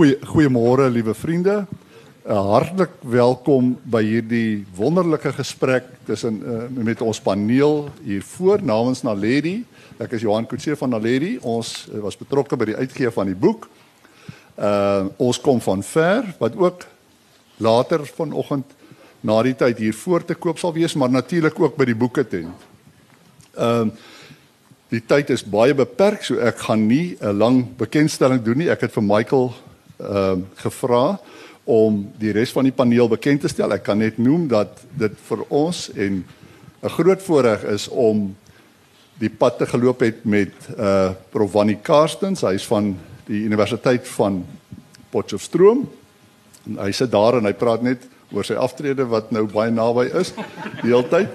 goeie goeiemôre liewe vriende. Uh, hartlik welkom by hierdie wonderlike gesprek tussen uh, met ons paneel hier voor namens Naledi. Ek is Johan Kutse van Naledi. Ons uh, was betrokke by die uitgee van die boek. Uh ons kom van ver wat ook later vanoggend na die tyd hier voor te koop sal wees, maar natuurlik ook by die boeke tent. Ehm uh, Die tyd is baie beperk, so ek gaan nie 'n lang bekendstelling doen nie. Ek het vir Michael ehm uh, gevra om die res van die paneel bekend te stel. Ek kan net noem dat dit vir ons en 'n groot voorreg is om die pad te geloop het met uh Prof Wannie Karstens. Hy is van die Universiteit van Potchefstroom. En hy sit daar en hy praat net oor sy aftrede wat nou baie naby is die hele tyd.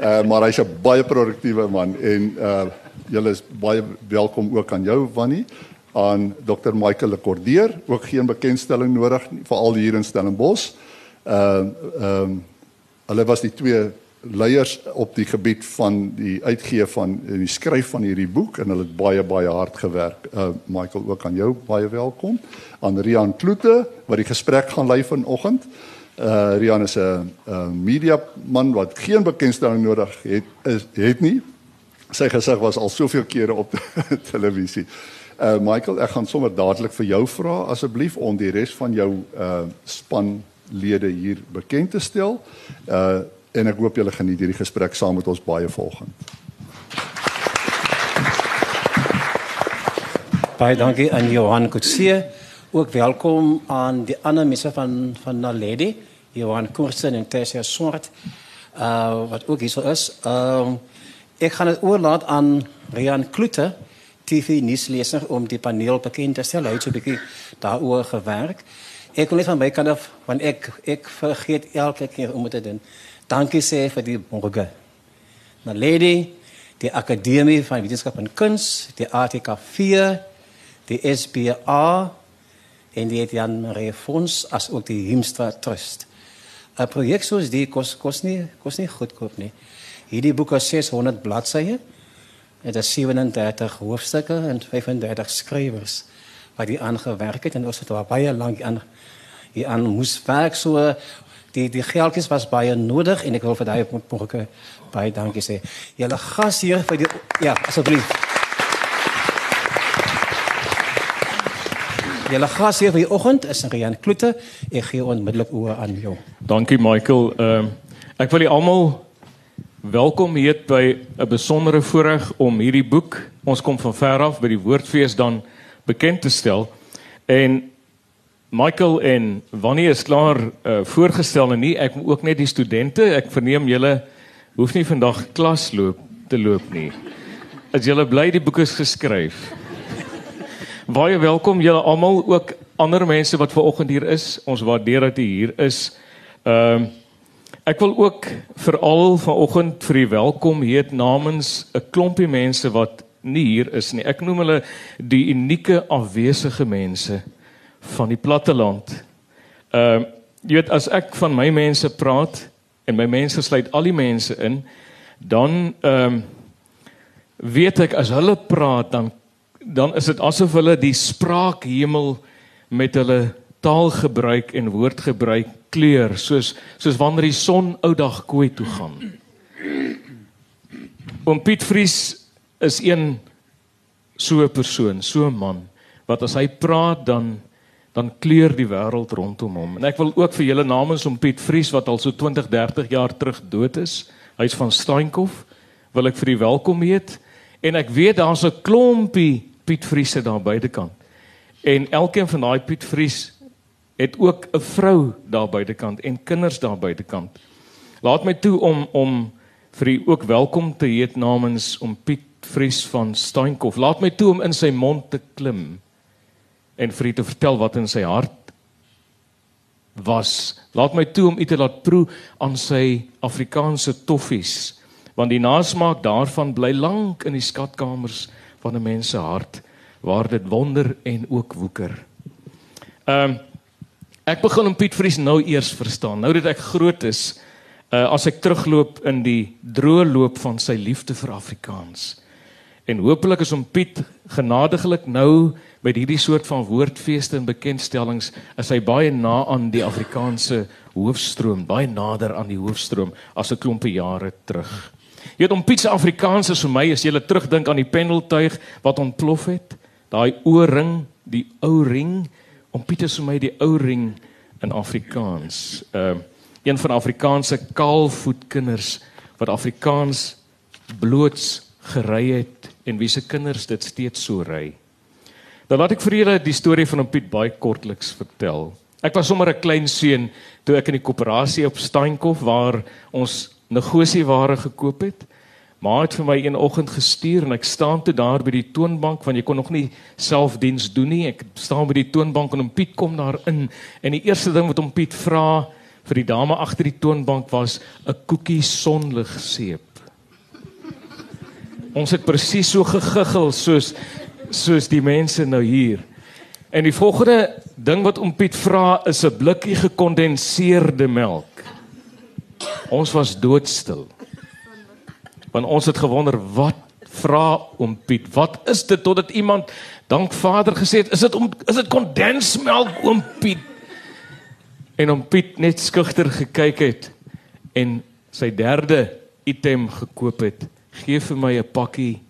Uh maar hy's 'n baie produktiewe man en uh julle is baie welkom ook aan jou Wannie aan Dr Michael Lekordeer ook geen bekendstelling nodig veral hier in Stellenbosch. Ehm uh, ehm um, hulle was die twee leiers op die gebied van die uitgee van die skryf van hierdie boek en hulle het baie baie hard gewerk. Uh Michael ook aan jou baie welkom. Aan Rian Kloete wat die gesprek gaan lei vanoggend. Uh Rian is 'n media man wat geen bekendstelling nodig het is het nie. Sy gesig was al soveel kere op televisie. Uh Michael, ek gaan sommer dadelik vir jou vra asseblief om die res van jou uh spanlede hier bekend te stel. Uh en ek hoop julle geniet hierdie gesprek saam met ons baie volgend. Baie dankie aan Johan Kutsie. Ook welkom aan die ander mense van van Naledi, Johan Kursen en Tessia Swart. Uh wat ook hier so is. Ehm uh, ek gaan dit oorlaat aan Rian Kloete. TV nuusleser om die paneel bekend te stel. Hy het so 'n bietjie daaroor gewerk. Ek wil net van my kant af want ek ek vergeet elke keer om dit te doen. Dankie sê vir die borge. Na lady die Akademie van Wetenskap en Kuns, die ATK4, die SBA en die Jan Marie Fonds as ook die Himstra Trust. 'n Projek soos die kos kos nie kos nie goedkoop nie. Hierdie boek is 600 bladsye. Dit is 37 hoofstukke en 35 skrywers wat die aangewerk het en ons het baie lank aan hier aan moes werk so die die geldjies was baie nodig en ek wil vir daai boeke baie dankie sê. Julle gas hier vir die ja, asseblief. Julle gas hier vir die oggend is Rian Kloete. Ek gee onmiddellik oor aan jou. Dankie Michael. Ehm uh, ek wil julle almal Welkom hier by 'n besondere voorreg om hierdie boek, ons kom van ver af by die Woordfees dan bekend te stel. En Michael en Wannie is klaar uh, voorgestel en nie ek moet ook net die studente, ek verneem julle hoef nie vandag klas loop te loop nie. As julle bly die boek is geskryf. Baie welkom julle almal ook ander mense wat ver oggend hier is. Ons waardeer dat u hier is. Ehm uh, Ek wil ook veral vanoggend vir u welkom heet namens 'n klompie mense wat nie hier is nie. Ek noem hulle die unieke afwesige mense van die platteland. Ehm uh, jy weet as ek van my mense praat en my mense sluit al die mense in, dan ehm um, weet ek as hulle praat dan dan is dit asof hulle die spraakhemel met hulle taalgebruik en woordgebruik kleur soos soos wanneer die son oudag kooi toe gaan. Oom Piet Vries is een so 'n persoon, so 'n man wat as hy praat dan dan kleur die wêreld rondom hom. En ek wil ook vir julle namens om Piet Vries wat al so 20, 30 jaar terug dood is, hy's van Steenkof, wil ek vir u welkom heet en ek weet daar's 'n klompie Piet Vriese daar buitekant. En elkeen van daai Piet Vries het ook 'n vrou daar buitekant en kinders daar buitekant. Laat my toe om om vir u ook welkom te heet namens om Piet Vries van Steenkof. Laat my toe om in sy mond te klim en vir u te vertel wat in sy hart was. Laat my toe om u te laat proe aan sy Afrikaanse toffies want die nasmaak daarvan bly lank in die skatkamers van 'n mens se hart waar dit wonder en ook woeker. Ehm um, Ek begin om Piet Vries nou eers verstaan. Nou dat ek groot is, uh, as ek terugloop in die droë loop van sy liefde vir Afrikaans. En hopelik is om Piet genadiglik nou met hierdie soort van woordfeeste en bekendstellings is hy baie na aan die Afrikaanse hoofstroom, baie nader aan die hoofstroom as 'n klompe jare terug. Jy weet om Piet se Afrikaans is vir my as jy terugdink aan die pendeltuig wat ontplof het, daai ooring, die ou ring, om Piet is vir my die ou ring in Afrikaans. Ehm uh, een van Afrikaanse kaalvoetkinders wat Afrikaans bloots gery het en wie se kinders dit steeds so ry. Dan laat ek vir julle die storie van hom Piet baie kortliks vertel. Ek was sommer 'n klein seun toe ek in die koöperasie op Steenkof waar ons negosieware gekoop het. Maar het vir my een oggend gestuur en ek staan toe daar by die toonbank want jy kon nog nie selfdiens doen nie. Ek staan by die toonbank en hom Piet kom daar in en die eerste ding wat hom Piet vra vir die dame agter die toonbank was 'n koekie sonlig seep. Ons het presies so gegiggel soos soos die mense nou hier. En die volgende ding wat om Piet vra is 'n blikkie gekondenseerde melk. Ons was doodstil. Want ons het gewonder wat vra om Piet, wat is dit totdat iemand dank Vader gesê het, is dit om is dit kondensmelk oom Piet? En om Piet net skugter gekyk het en sy derde item gekoop het gee vir my 'n pakkie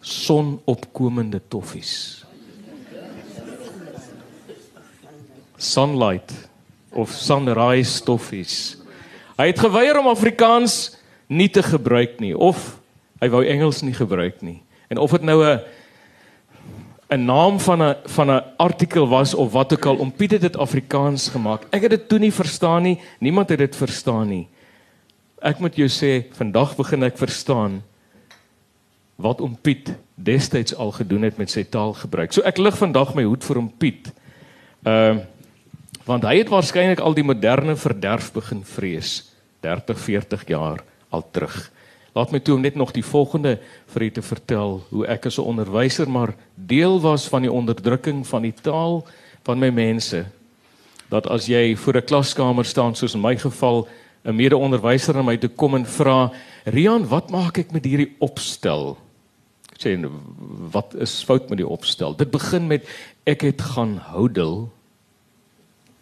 sonopkomende toffies. Sunlight of sunrise toffies. Hy het geweier om Afrikaans nie te gebruik nie of hy wou Engels nie gebruik nie. En of dit nou 'n 'n naam van 'n van 'n artikel was of wat ook al om Piet het dit Afrikaans gemaak. Ek het dit toe nie verstaan nie. Niemand het dit verstaan nie. Ek moet jou sê, vandag begin ek verstaan wat om Piet destyds al gedoen het met sy taalgebruik. So ek lig vandag my hoed vir hom Piet. Ehm uh, want hy het waarskynlik al die moderne verderf begin vrees 30, 40 jaar al terug. Laat my toe om net nog die volgende vir u te vertel hoe ek as 'n onderwyser maar deel was van die onderdrukking van die taal van my mense. Dat as jy voor 'n klaskamer staan soos in my geval 'n mede-onderwyser na my toe kom en vra, "Rian, wat maak ek met hierdie opstel?" Ek sê, "Wat is fout met die opstel?" Dit begin met ek het gaan houdel.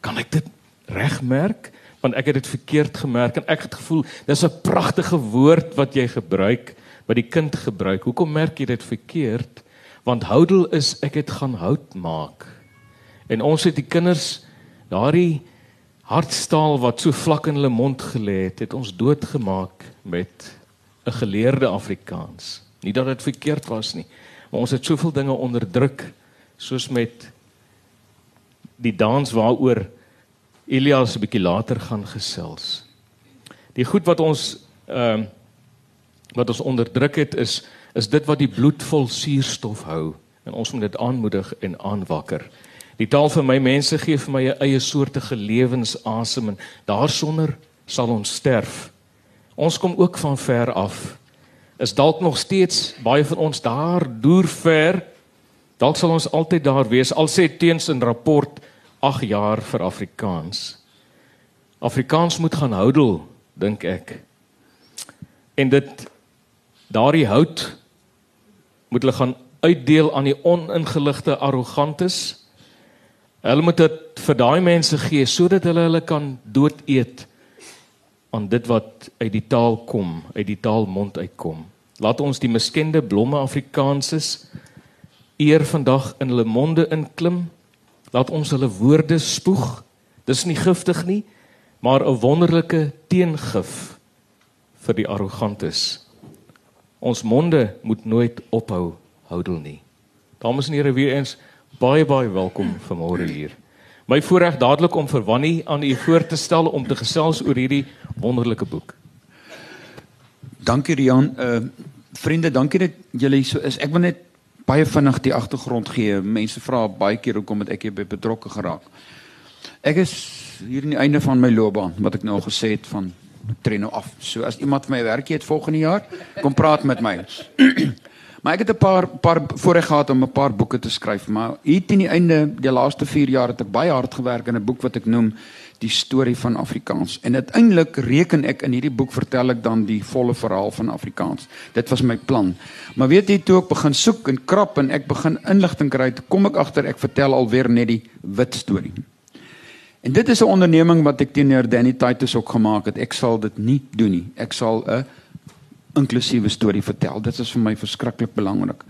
Kan ek dit regmerk? Want ek het dit verkeerd gemerk en ek het gevoel dis 'n pragtige woord wat jy gebruik, wat die kind gebruik. Hoekom merk jy dit verkeerd? Want houdel is ek het gaan hout maak. En ons het die kinders daardie hartstaal wat so vlak in hulle mond gelê het, het ons doodgemaak met 'n geleerde Afrikaans. Nie dat dit verkeerd was nie, maar ons het soveel dinge onderdruk soos met die dans waaroor Elias 'n bietjie later gaan gesels. Die goed wat ons ehm uh, wat ons onderdruk het is is dit wat die bloed vol suurstof hou en ons moet dit aanmoedig en aanwakker. Die taal vir my mense gee vir my 'n eie soortige lewensasem en daarsonder sal ons sterf. Ons kom ook van ver af. Is dalk nog steeds baie van ons daar deur ver. Dalk sal ons altyd daar wees al sê teens in rapport 8 jaar vir Afrikaans. Afrikaans moet gaan houdel, dink ek. En dit daardie hout moet hulle gaan uitdeel aan die oningeligte arrogantes Hulle moet dit vir daai mense gee sodat hulle hulle kan dood eet aan dit wat uit die taal kom, uit die taalmond uitkom. Laat ons die miskende blomme Afrikaanses eer vandag in hulle monde inklim. Laat ons hulle woorde spoeg. Dis nie giftig nie, maar 'n wonderlike teengif vir die arrogantes. Ons monde moet nooit ophou houdel nie. Dames en here weer eens baie baie welkom vanmôre hier. My voorreg dadelik om vir Wannie aan u voor te stel om te gesels oor hierdie wonderlike boek. Dankie Rian. Uh vriende, dankie dat julle so is. Ek wil net baie vinnig die agtergrond gee. Mense vra baie keer hoekom het ek hier betrokke geraak. Ek is hier aan die einde van my loopbaan wat ek nou gesê het van tree nou af. So as iemand my werk het volgende jaar, kom praat met my. Maar ek het 'n paar paar voorreg gehad om 'n paar boeke te skryf, maar hier teen die einde, die laaste 4 jaar het ek baie hard gewerk aan 'n boek wat ek noem Die storie van Afrikaans. En uiteindelik reken ek in hierdie boek vertel ek dan die volle verhaal van Afrikaans. Dit was my plan. Maar weet jy toe ek begin soek en krap en ek begin inligting kry, kom ek agter ek vertel alweer net die wit storie. En dit is 'n onderneming wat ek teenoor Danny Titus ook gemaak het. Ek sal dit nie doen nie. Ek sal 'n inklusiewe storie vertel. Dit is vir my verskriklik belangrik.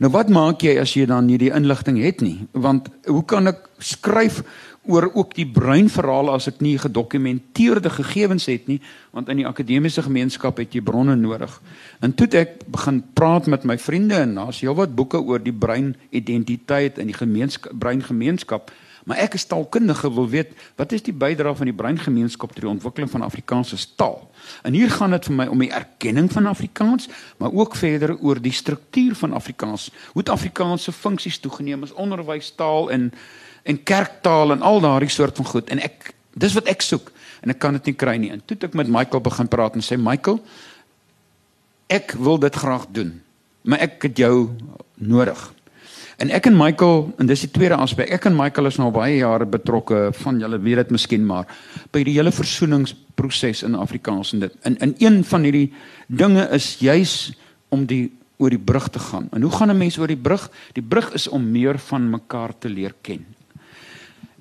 Nou wat maak jy as jy dan nie die inligting het nie? Want hoe kan ek skryf oor ook die bruin verhale as ek nie gedokumenteerde gegevens het nie? Want in die akademiese gemeenskap het jy bronne nodig. En toe ek begin praat met my vriende en daar's heelwat boeke oor die bruin identiteit in die gemeenskap bruin gemeenskap. Maar ek is taalkundige wil weet wat is die bydrae van die breingemeenskap tot die ontwikkeling van Afrikaanse taal. En hier gaan dit vir my om die erkenning van Afrikaans, maar ook verder oor die struktuur van Afrikaans. Hoe het Afrikaanse funksies toegeneem as onderwystaal en en kerktaal en al daardie soort van goed. En ek dis wat ek soek en ek kan dit nie kry nie. En toe het ek met Michael begin praat en sê Michael, ek wil dit graag doen, maar ek het jou nodig. En ek en Michael, en dis die tweede aspek. Ek en Michael is nou baie jare betrokke van julle weet dit miskien maar by die hele versoeningsproses in Afrikaans en dit. In in een van hierdie dinge is juis om die oor die brug te gaan. En hoe gaan 'n mens oor die brug? Die brug is om meer van mekaar te leer ken.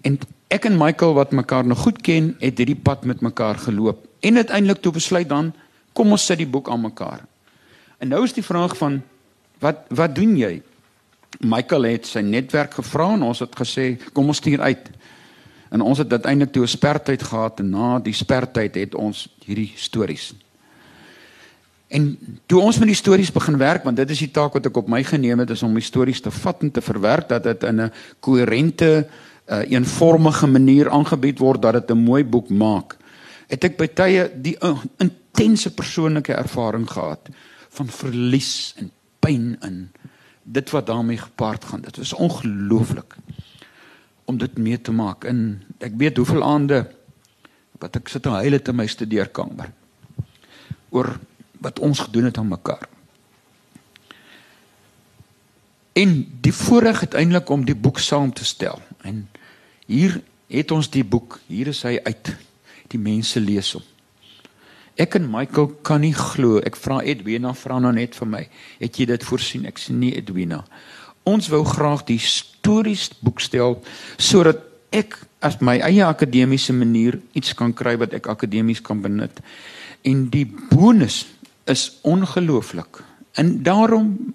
En ek en Michael wat mekaar nog goed ken, het hierdie pad met mekaar geloop. En uiteindelik toe besluit dan kom ons sit die boek aan mekaar. En nou is die vraag van wat wat doen jy? Michael het sy netwerk gevra en ons het gesê kom ons stuur uit. En ons het uiteindelik toe 'n spertyd gehad en na die spertyd het ons hierdie stories. En toe ons met die stories begin werk want dit is die taak wat ek op my geneem het is om die stories te vat en te verwerk dat dit in 'n koherente uh, eenvormige manier aangebied word dat dit 'n mooi boek maak. Het ek by tye die uh, intense persoonlike ervaring gehad van verlies en pyn in dit wat daarmee gepaard gaan. Dit is ongelooflik om dit mee te maak. En ek weet hoeveel aande wat ek sit en huil het in my studeerkamer oor wat ons gedoen het aan mekaar. En die voorreg uiteindelik om die boek saam te stel. En hier het ons die boek. Hier is hy uit. Die mense lees hom. Ek en Michael kan nie glo. Ek vra Edwina vra nou net vir my. Het jy dit voorsien? Ek sê nee Edwina. Ons wou graag die stories boekstel sodat ek as my eie akademiese manier iets kan kry wat ek akademies kan benut. En die bonus is ongelooflik. En daarom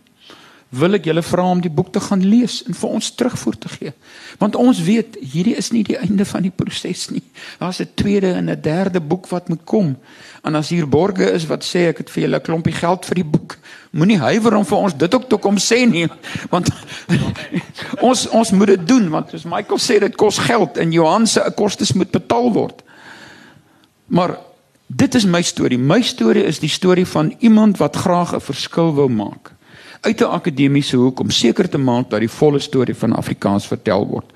wil ek julle vra om die boek te gaan lees en vir ons terugvoer te gee. Want ons weet hierdie is nie die einde van die proses nie. Daar's 'n tweede en 'n derde boek wat moet kom. En as hier borge is wat sê ek het vir julle 'n klompie geld vir die boek, moenie huiwer om vir ons dit ook te kom sê nie, want ons ons moet dit doen want soos Michael sê dit kos geld en Johan se kostes moet betaal word. Maar dit is my storie. My storie is die storie van iemand wat graag 'n verskil wou maak uit 'n akademiese hoek om seker te maak dat die volle storie van Afrikaans vertel word.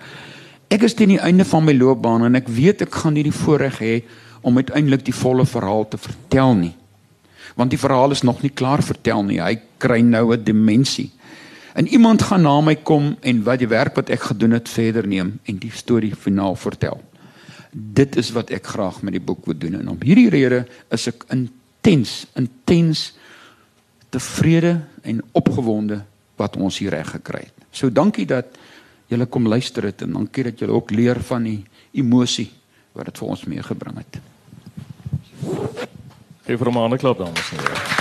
Ek is teen die einde van my loopbaan en ek weet ek gaan nie die voorreg hê om uiteindelik die volle verhaal te vertel nie. Want die verhaal is nog nie klaar vertel nie. Hy kry nou 'n dimensie. En iemand gaan na my kom en wat die werk wat ek gedoen het verder neem en die storie finaal vertel. Dit is wat ek graag met die boek wil doen en om hierdie rede is ek intens intens tevrede en opgewonde wat ons hier reg gekry het. So dankie dat julle kom luister het en dankie dat julle ook leer van die emosie wat dit vir ons meegebring het. Geef vir 'n ander klap dames en here.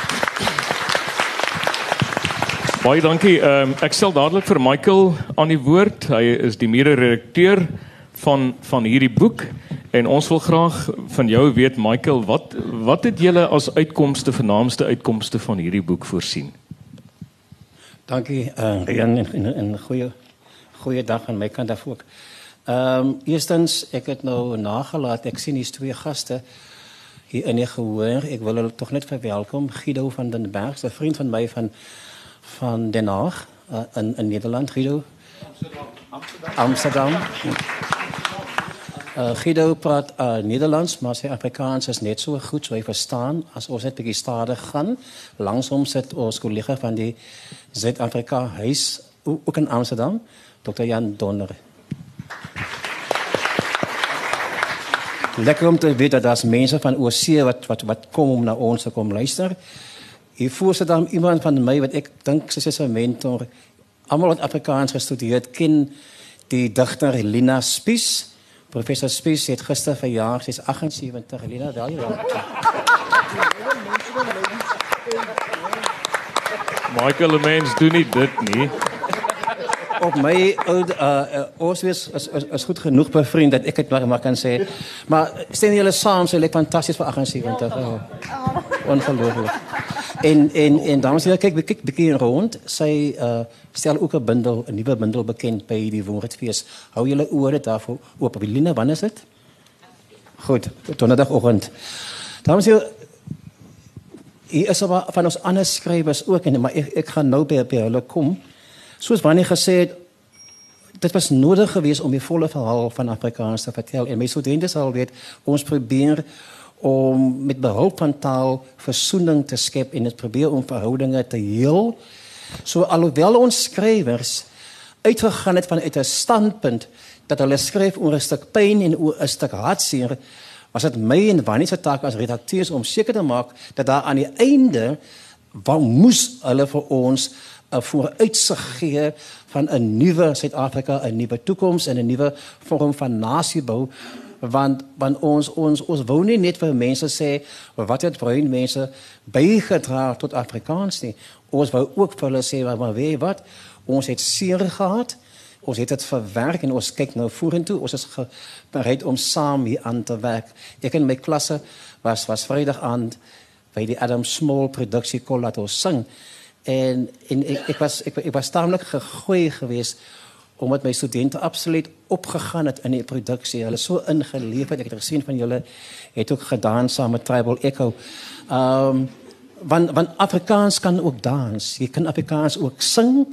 Baie dankie. Ehm um, ek stel dadelik vir Michael aan die woord. Hy is die mede-redakteur van van hierdie boek en ons wil graag van jou weet Michael, wat wat het julle as uitkomste vernaamste uitkomste van hierdie boek voorsien? Dankie uh, en en 'n goeie goeie dag aan my kant af ook. Ehm um, eerstens ek het nou nagelaat ek sien hier's twee gaste hier in die gehoor. Ek wil hulle tog net verwelkom. Guido van den Berg, 'n vriend van my van van Den Haag uh, in in Nederland, Guido. Amsterdam. Amsterdam. Amsterdam. Uh, Guido praat uh, Nederlands, maar sy Afrikaans is net so goed, so hy verstaan as ons net bietjie stadig gaan. Langsom sit ons kollega van die Suid-Afrika huis ook in Amsterdam, Dr. Jan Donner. Lekker om te weten dat als mensen van OC wat, wat, wat komen om naar ons te komen luisteren. Hier voor zit dan iemand van mij, wat ik denk, ze is een mentor. Allemaal wat Afrikaans gestudeerd. Ken die dichter Lina Spies. Professor Spies heeft gisteren verjaard. Ze is 78. Lina, wel je Michael Mens doen nie dit nie. op my oude uh, uh ons is, is is goed genoeg bevriend dat ek dit maar, maar kan sê. Maar sien julle saam, sy lyk fantasties vir 78. Oh. Ongelooflik. En en en dames en here, kyk kyk bietjie rond. Sy uh stel ook 'n bundel, 'n nuwe bundel bekend by die Woordfees. Hou julle ore daarvoor oop. Wilina, wanneer is dit? Goed, donderdagoggend. Dames en here, hier is er van ons ander skrywers ook en maar ek, ek gaan nou by by hulle kom. Soos wanneer gesê het dit was nodig geweest om die volle verhaal van Afrikaans te vertel en my studente sal weet ons probeer om met behulp van taal versoening te skep en dit probeer om verhoudinge te heel. So alhoewel ons skrywers uitgegaan het vanuit 'n standpunt dat hulle skryf oor 'n stuk pyn en oor 'n stuk hartseer, was dit my en Wannie se taak as redakteurs om seker te maak dat daar aan die einde wat moes hulle vir ons 'n vooruitsig gee van 'n nuwe Suid-Afrika, 'n nuwe toekoms en 'n nuwe vorm van nasiebou want want ons ons ons wou nie net vir mense sê wat het bruin mense bygedra tot Afrikaans nie. Ons wou ook vir hulle sê maar weet jy wat? Ons het seer gehad. Ons het dit verwerk en ons kyk nou vorentoe. Ons is bereid om saam hier aan te werk. Ek in my klasse was was Vrydag aand by die Adam Small produksie kol laat ons sing. En en ek ek was ek, ek was taamlik gegooi geweest omdat my studente absoluut opgegaan het in die produksie. Hulle so ingeleef het. Ek het gesien van julle het ook gedans saam met Tribal Echo. Ehm um, want want Afrikaans kan ook dans. Jy kan Afrikaans ook sing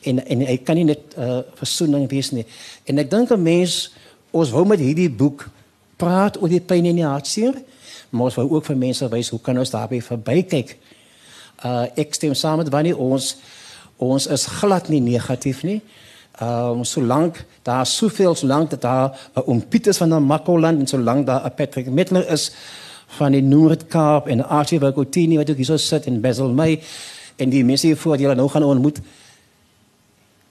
en en jy kan nie net uh, versoening wees nie. En ek dink 'n mens ons wou met hierdie boek praat oor die pyn en die hartseer, maar ons wou ook vir mense wys hoe kan ons daarby verbykyk. Uh ek stem saam met wanneer ons ons is glad nie negatief nie. Ehm um, solank daar soveel solank dat daar 'n Oom Pieters van der Makoland en solank daar 'n Patrick Mittler is van die Noord-Kaap en Archie Vergotini wat ook hier so sit in Basel May en die mense hier voor wat julle nou gaan ontmoet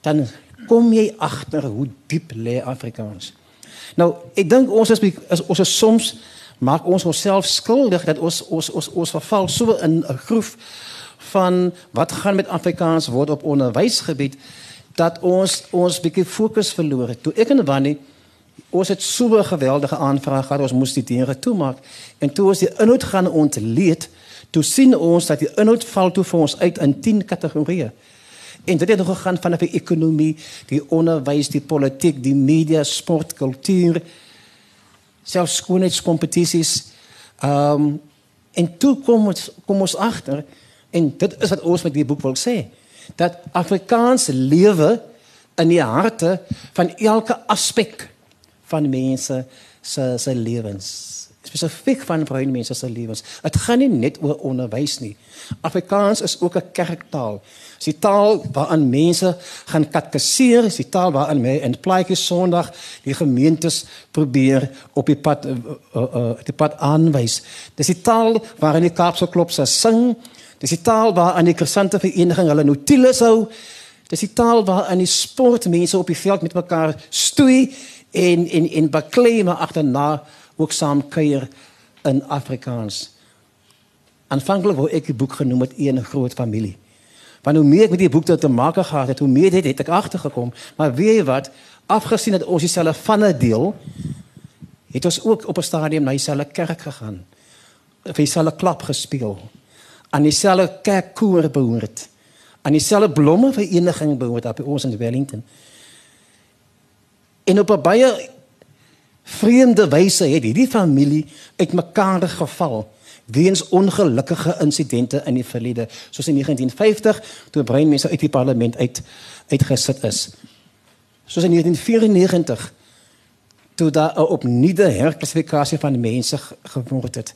dan kom jy agter hoe diep lê Afrikaans. Nou, ek dink ons is, is ons is soms maak ons onsself skuldig dat ons ons ons ons verval so in 'n groef van wat gaan met Afrikaans word op onderwysgebied dat ons ons bietjie fokus verloor het. Toe ek en Wannie ons het so 'n geweldige aanvraag gehad, ons moes die dinge toemaak en toe ons die inhoud gaan ontleed, toe sien ons dat die inhoud val toe vir ons uit in 10 kategorieë. En dit het nog gegaan van die ekonomie, die onderwys, die politiek, die media, sport, kultuur, selfs skoonheidskompetisies. Ehm um, en toe kom ons kom ons agter en dit is wat ons met die boek wil sê dat Afrikaans lewe in die harte van elke aspek van mense se se lewens spesifiek van bruin mense se lewens. Dit gaan nie net oor onderwys nie. Afrikaans is ook 'n kerktaal. Dis die taal waarin mense gaan katkeseer, dis die taal waarin mense in plaatjies Sondag die gemeentes probeer op die pad uh, uh, uh, die pad aanwys. Dis die taal waarin die Kaapse klop se sing, Dis die taal waar aan die kristante vereniging hulle notules hou. Dis die taal waar aan die sportmense op die veld met mekaar stoei en en en baklei maar agterna ook saam kuier in Afrikaans. Aanvanklik wou ek die boek genoem het een groot familie. Want hoe meer ek met die boek te maak gehad het, hoe meer dit het ek agtergekom. Maar weet jy wat? Afgesien dat ons dieselfde vanne deel, het ons ook op 'n stadium na dieselfde kerk gegaan. Vir dieselfde klap gespeel aan dieselfde kerkkoor behoort. Aan dieselfde blomme vereniging behoort op ons in Wellington. En op 'n baie vreemde wyse het hierdie familie uitmekaar geval weens ongelukkige insidente in die verlede, soos in 1950 toe breinmense uit die parlement uit uitgesit is. Soos in 1994 toe daar 'n opnuide herklassifikasie van mense geword het.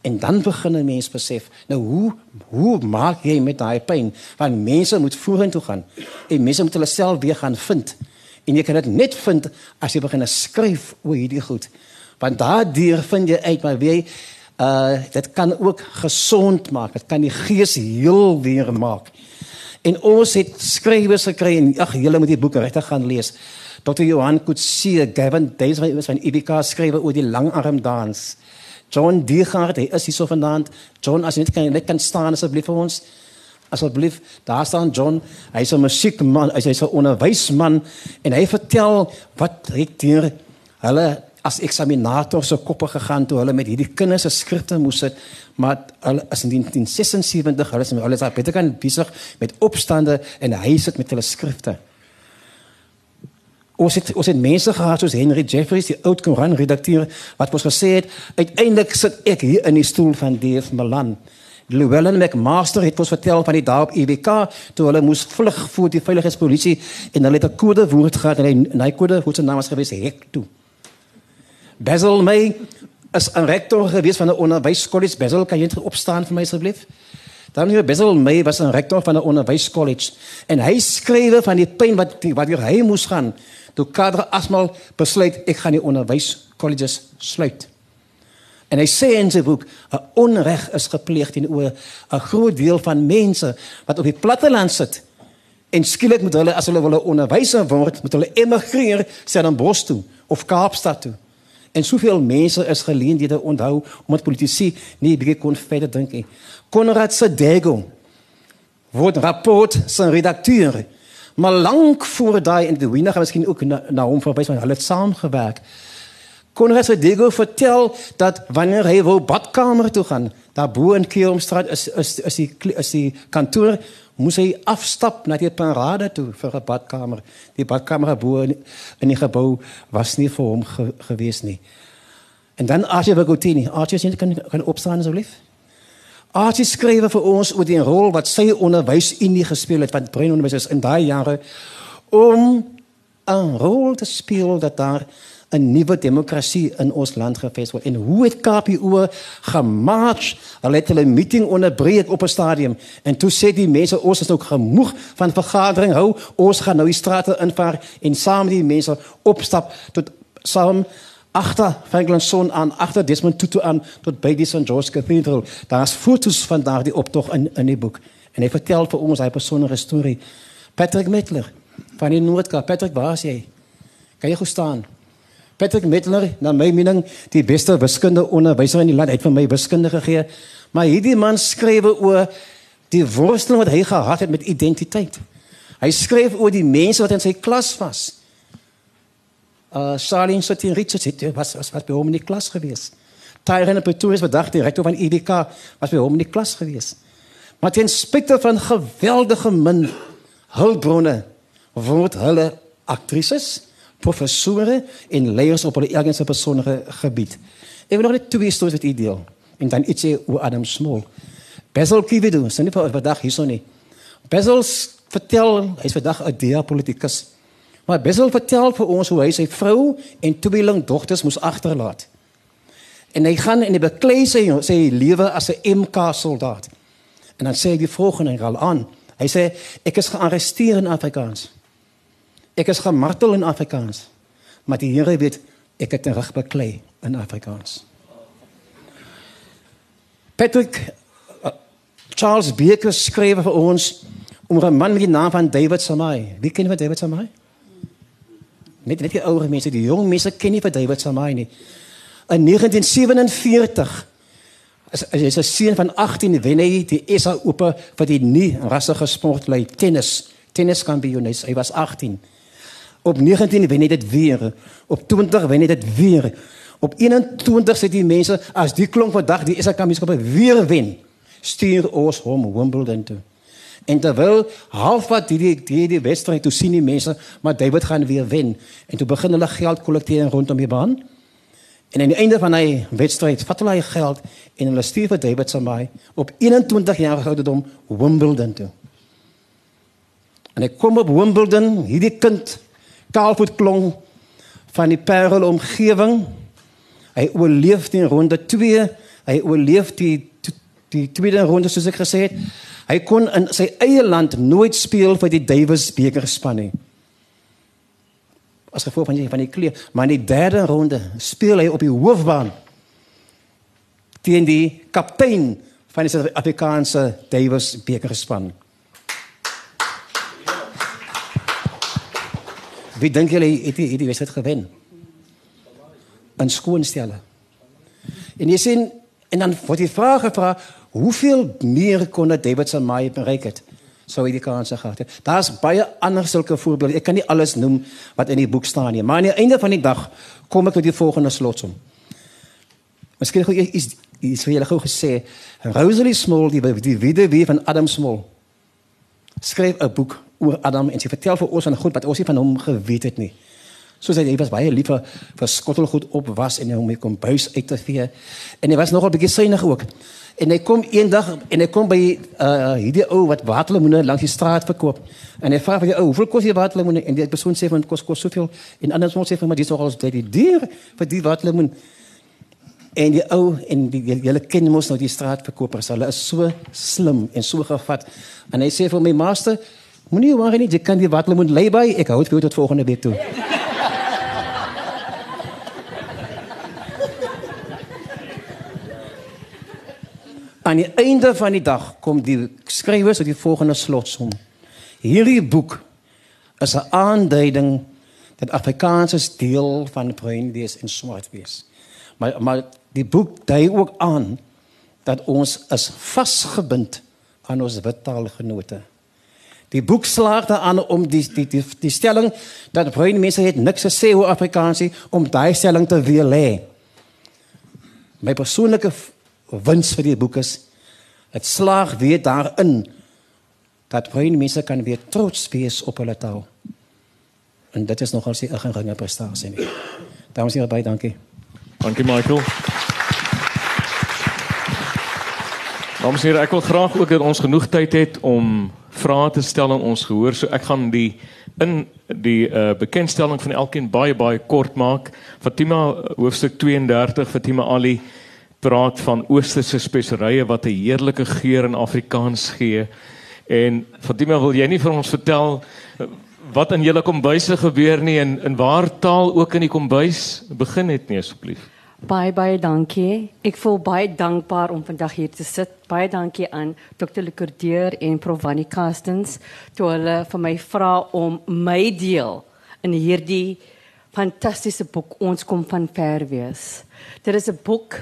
En dan begin 'n mens besef, nou hoe hoe maak jy met daai pyn? Want mense moet vorentoe gaan. En mense moet hulle self weer gaan vind. En jy kan dit net vind as jy begin skryf oor hierdie goed. Want daardeur vind jy uit maar wie uh dit kan ook gesond maak. Dit kan die gees heel weer maak. En ons het skrywers gekry en ag julle moet die boeke regtig gaan lees. Dr. Johan Kutsie, Gavin Daisy van IBK skrywe oor die langarm dans. John Diegard, hy is hier so vanaand. John, as jy net kan net kan staan asseblief vir ons. Asseblief, daar staan John. Hy's 'n musiekman, hy's 'n onderwysman en hy vertel wat hy deur hulle as eksaminator se koppe gegaan toe hulle met hierdie kinders se skrifte moes sit, maar hulle is in 1976, hulle is hulle is baie kan besig met opstande en hy sit met hulle skrifte. Ons het ons het mense gehad soos Henry Jeffries, die oud Koran redakteur wat ons gesê het, uiteindelik sit ek hier in die stoel van D.F. Malan. Llewellyn McMaster het ons vertel van die dae op EWK toe hulle moes vlug voor die veiligheidspolisie en hulle het 'n kode woord gehad en hy en hy kode hoe se naam was gewees hek toe. Basil May is 'n rektor gewees van 'n onderwyskollege. Basil, kan jy net opstaan vir my asseblief? Dan hier Basil May was 'n rektor van 'n onderwyskollege en hy skrywe van die pyn wat wat hy moes gaan toe Kader Asmal besluit ek gaan die onderwyskolleges sluit. En hy sê in sy boek 'n onreg is gepleeg teenoor 'n groot deel van mense wat op die platteland sit. En skielik moet hulle as hulle wil onderwyser word, moet hulle emigreer Stellenbosch toe of Kaapstad toe. En soveel mense is geleenthede onthou omdat politici nie baie kon verder dink nie. Konrad Sedego word rapport sy redakteur Maar lank voor daai en die wiener miskien ook na, na hom verwys want hulle het saamgewerk. Konrad Sedego vertel dat wanneer hy wou badkamer toe gaan, daar bo in Keelomstraat is is is die is die kantoor moes hy afstap na die parade toe vir 'n badkamer. Die badkamer bo in, in die gebou was nie vir hom ge, gewees nie. En dan Archie Bagotini, Archie kan kan opstaan asseblief. Archie skryf vir ons oor die rol wat sy onderwysunie gespeel het want brein onderwys is in daai jare om 'n rol te speel dat daar 'n nuwe demokrasie in ons land gevestig word. En hoe het KPO gemarch? Hulle het hulle meeting onderbreek op 'n stadium en toe sê die mense ons is ook gemoeg van vergadering hou. Ons gaan nou die strate invaar en saam met die mense opstap tot saam agter Franklin Son aan, agter Desmond Tutu aan tot by die St George Cathedral. Daar's foto's van daardie optog in in die boek. En hy vertel vir ons sy persoonlike storie. Patrick Metler van die Noordkaap. Patrick, waar is jy? Kan jy gou staan? Patrick Metler, na my mening, die beste wiskunde onderwyser in die land. Hy het vir my wiskunde gegee. Maar hierdie man skryf oor die worsteling wat hy gehad het met identiteit. Hy skryf oor die mense wat in sy klas was uh Charlene Sotin Richards het was was, was by hom in die klas gewees. Tyrone Pretorius bedag direkteur van IDK was by hom in die klas gewees. Maar ten spyte van geweldige min hulpbronne word hulle aktrises, professore en leiers op hulle eie persoonlike gebied. Ek wil nog net twee stories met u deel en dan ietsie oor Adam Small. Basil Kividu, sien jy vir vandag hierso nie. Basil vertel hy's vandag 'n diapolitikus. Maar Bessel vertel vir ons hoe hy sy vrou en tweeling dogters moes agterlaat. En hy gaan en hy beklei sy sy lewe as 'n MK soldaat. En dan sê hy die volgende ral aan. Hy sê ek is gearresteer in Afrikaans. Ek is gemartel in Afrikaans. Maar die Here weet ek het reg beklei in Afrikaans. Patrick uh, Charles Beeker skryf vir ons om 'n man met die naam van David Samai. Wie ken jy David Samai? Net net die ouer mense, die jong mense ken nie vir David Samai nie. In 1947 as as hy se seun van 18 wen hy die SA Ope vir die nie rassige sportlei tennis, tenniskampioenes. Hy was 18. Op 19 wen hy dit weer. Op 20 wen hy dit weer. Op 21 sê die mense as die klomp vandag die SA kampioenskappe weer wen, stuur ons hom Wimbledon toe. En terwyl halfpad hierdie hierdie wedstryd toe sien die mense, maar David gaan weer wen. En toe begin hulle geld kollekteer rondom die baan. En aan die einde van hy wedstryd vat hulle hy geld en hulle stuur vir David Samai op 21 jaar ouderdom Wimbledon toe. En ek kom op Wimbledon, hierdie kind kaalvoet klong van die Parel omgewing. Hy oorleef die ronde 2. Hy oorleef die die tweede ronde soos ek gesê het. Hy kon in sy eie land nooit speel vir die Davis beker span nie. As gevolg van die van die kleer, maar in die derde ronde speel hy op die hoofbaan teen die kaptein van die Suid-Afrikaanse Davis beker span. Wie dink julle het die, die wedstryd gewen? In skoonstelle. En jy sien en dan word die vraag gevra, hoeveel meer kon David se maai bereik het? Sou hy die kans gehad het. Daar's baie ander sulke voorbeelde. Ek kan nie alles noem wat in die boek staan nie, maar aan die einde van die dag kom ek tot die volgende slotsom. Miskien gou is is vir julle gou gesê, Rosalie Small, die die weduwee van Adam Small, skryf 'n boek oor Adam en sy vertel vir ons van goed wat ons nie van hom geweet het nie. Soos hy, hy was baie lief vir, vir skottelgoed op was en hom kom buis uit te vee. En hy was nogal bietjie synig ook. En hy kom eendag en hy kom by uh hierdie ou wat waterlemoene langs die straat verkoop. En hy vra vir die ou, "Hoeveel kos die waterlemoene?" En die persoon sê van kos kos soveel. En anders moet sê van maar dis nogal baie duur vir die waterlemoen. En die ou en die julle ken mos nou die straatverkopers. Hulle is so slim en so gevat. En hy sê vir my master, moenie worry nie, jy kan die wat hulle moet lê by. Ek hou dit vir tot volgende week toe. Aan die einde van die dag kom die skrywers uit die volgende slotsom. Hierdie boek is 'n aanduiding dat Afrikaans is deel van bruin wees en swart wees. Maar maar die boek dui ook aan dat ons is vasgebind aan ons wit taalgenote. Die boek slaag daaraan om die die die, die stelling dat bruin mense het niks te sê oor Afrikaans om daai stelling te weer lê. My persoonlike wens vir die boek is dit slaag weer daarin dat bruin mense kan weer trots wees op hulle taal. En dit is nogal 'n geringe prestasie nie. Dames en here baie dankie. Dankie Michael. Dames en here, ek wil graag ook dat ons genoeg tyd het om vrae te stel aan ons gehoor. So ek gaan die in die uh, bekendstelling van elkeen baie baie kort maak. Fatima hoofstuk 32 Fatima Ali praat van oosterse speserye wat 'n heerlike geur in Afrikaans gee. En Fatima, wil jy nie vir ons vertel eh, wat in julle kombuise gebeur nie en in waar taal ook in die kombuis begin het nie asseblief. Baie baie dankie. Ek voel baie dankbaar om vandag hier te sit. Baie dankie aan Dr. Lekordeer en Prof Vannie Kastens toe hulle vir my vra om my deel in hierdie fantastiese boek Ons kom van ver wees. Dit is 'n boek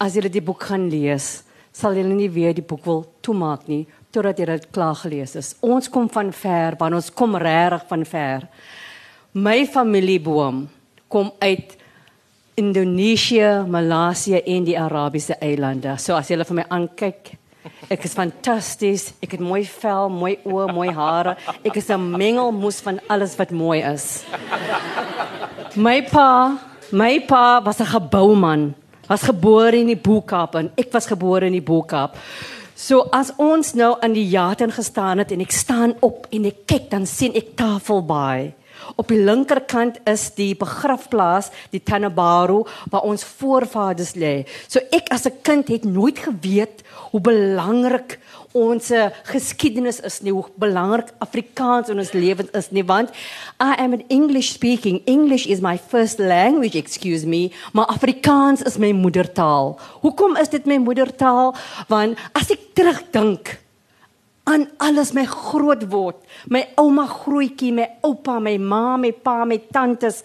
as jy die boek gaan lees, sal jy nie weer die boek wil toemaak nie totdat jy dit klaar gelees het. Ons kom van ver, want ons kom regtig van ver. My familieboom kom uit Indonesië, Maleisië en die Arabiese eilande. So as jy vir my aankyk, ek is fantasties. Ek het mooi vel, mooi oë, mooi hare. Ek is 'n mengelmoes van alles wat mooi is. My pa, my pa was 'n gebouman. Was gebore in die Boekap en ek was gebore in die Boekap. So as ons nou aan die Jaten gestaan het en ek staan op en ek kyk dan sien ek Tafelbaai. Op die linkerkant is die begrafplaas, die Tanabaru waar ons voorvaders lê. So ek as 'n kind het nooit geweet hoe belangrik ons geskiedenis is nie, hoe belangrik Afrikaans in ons lewens is nie, want I am an English speaking. English is my first language, excuse me, maar Afrikaans is my moedertaal. Hoekom is dit my moedertaal? Want as ek terugdink aan alles my groot word. My ouma grootjie, my oupa, my ma, my pa, my tantes.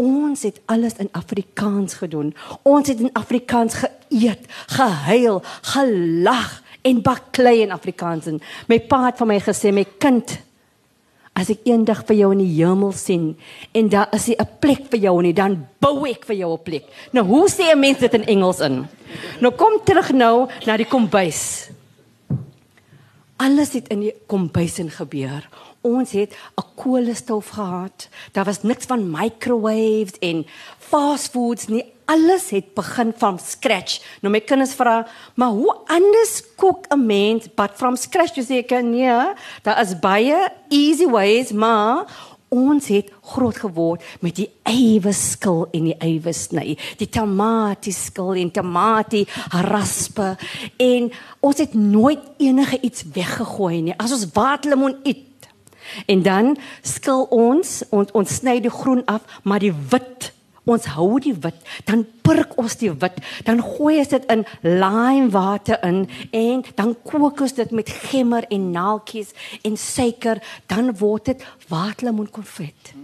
Ons het alles in Afrikaans gedoen. Ons het in Afrikaans geëet, gehuil, gelag en baklei in Afrikaans. En my pa het vir my gesê, my kind, as ek eendag vir jou in die hemel sien en daar is 'n plek vir jou nie, dan bou ek vir jou 'n plek. Nou hoe sê 'n mens dit in Engels in? Nou kom terug nou na die kombuis. Alles het in die kombuis in gebeur. Ons het 'n koolstoof gehad. Daar was niks van microwaves en fast foods nie. Alles het begin van scratch. Nou my kinders vra, "Maar hoe anders kook 'n mens but from scratch?" Jy sê ek nee, daar is baie easy ways, maar ons het groot geword met die ewe skil en die ewe sny, die tamatie skil en tamatie raspe en ons het nooit enige iets weggegooi nie. As ons waterlemoen eet en dan skil ons ons ons sny die groen af, maar die wit ons hou die wit, dan purk ons die wit, dan gooi ons dit in lime water in en dan kook ons dit met gemmer en naaltjies en suiker, dan word dit waterlemoen konfet.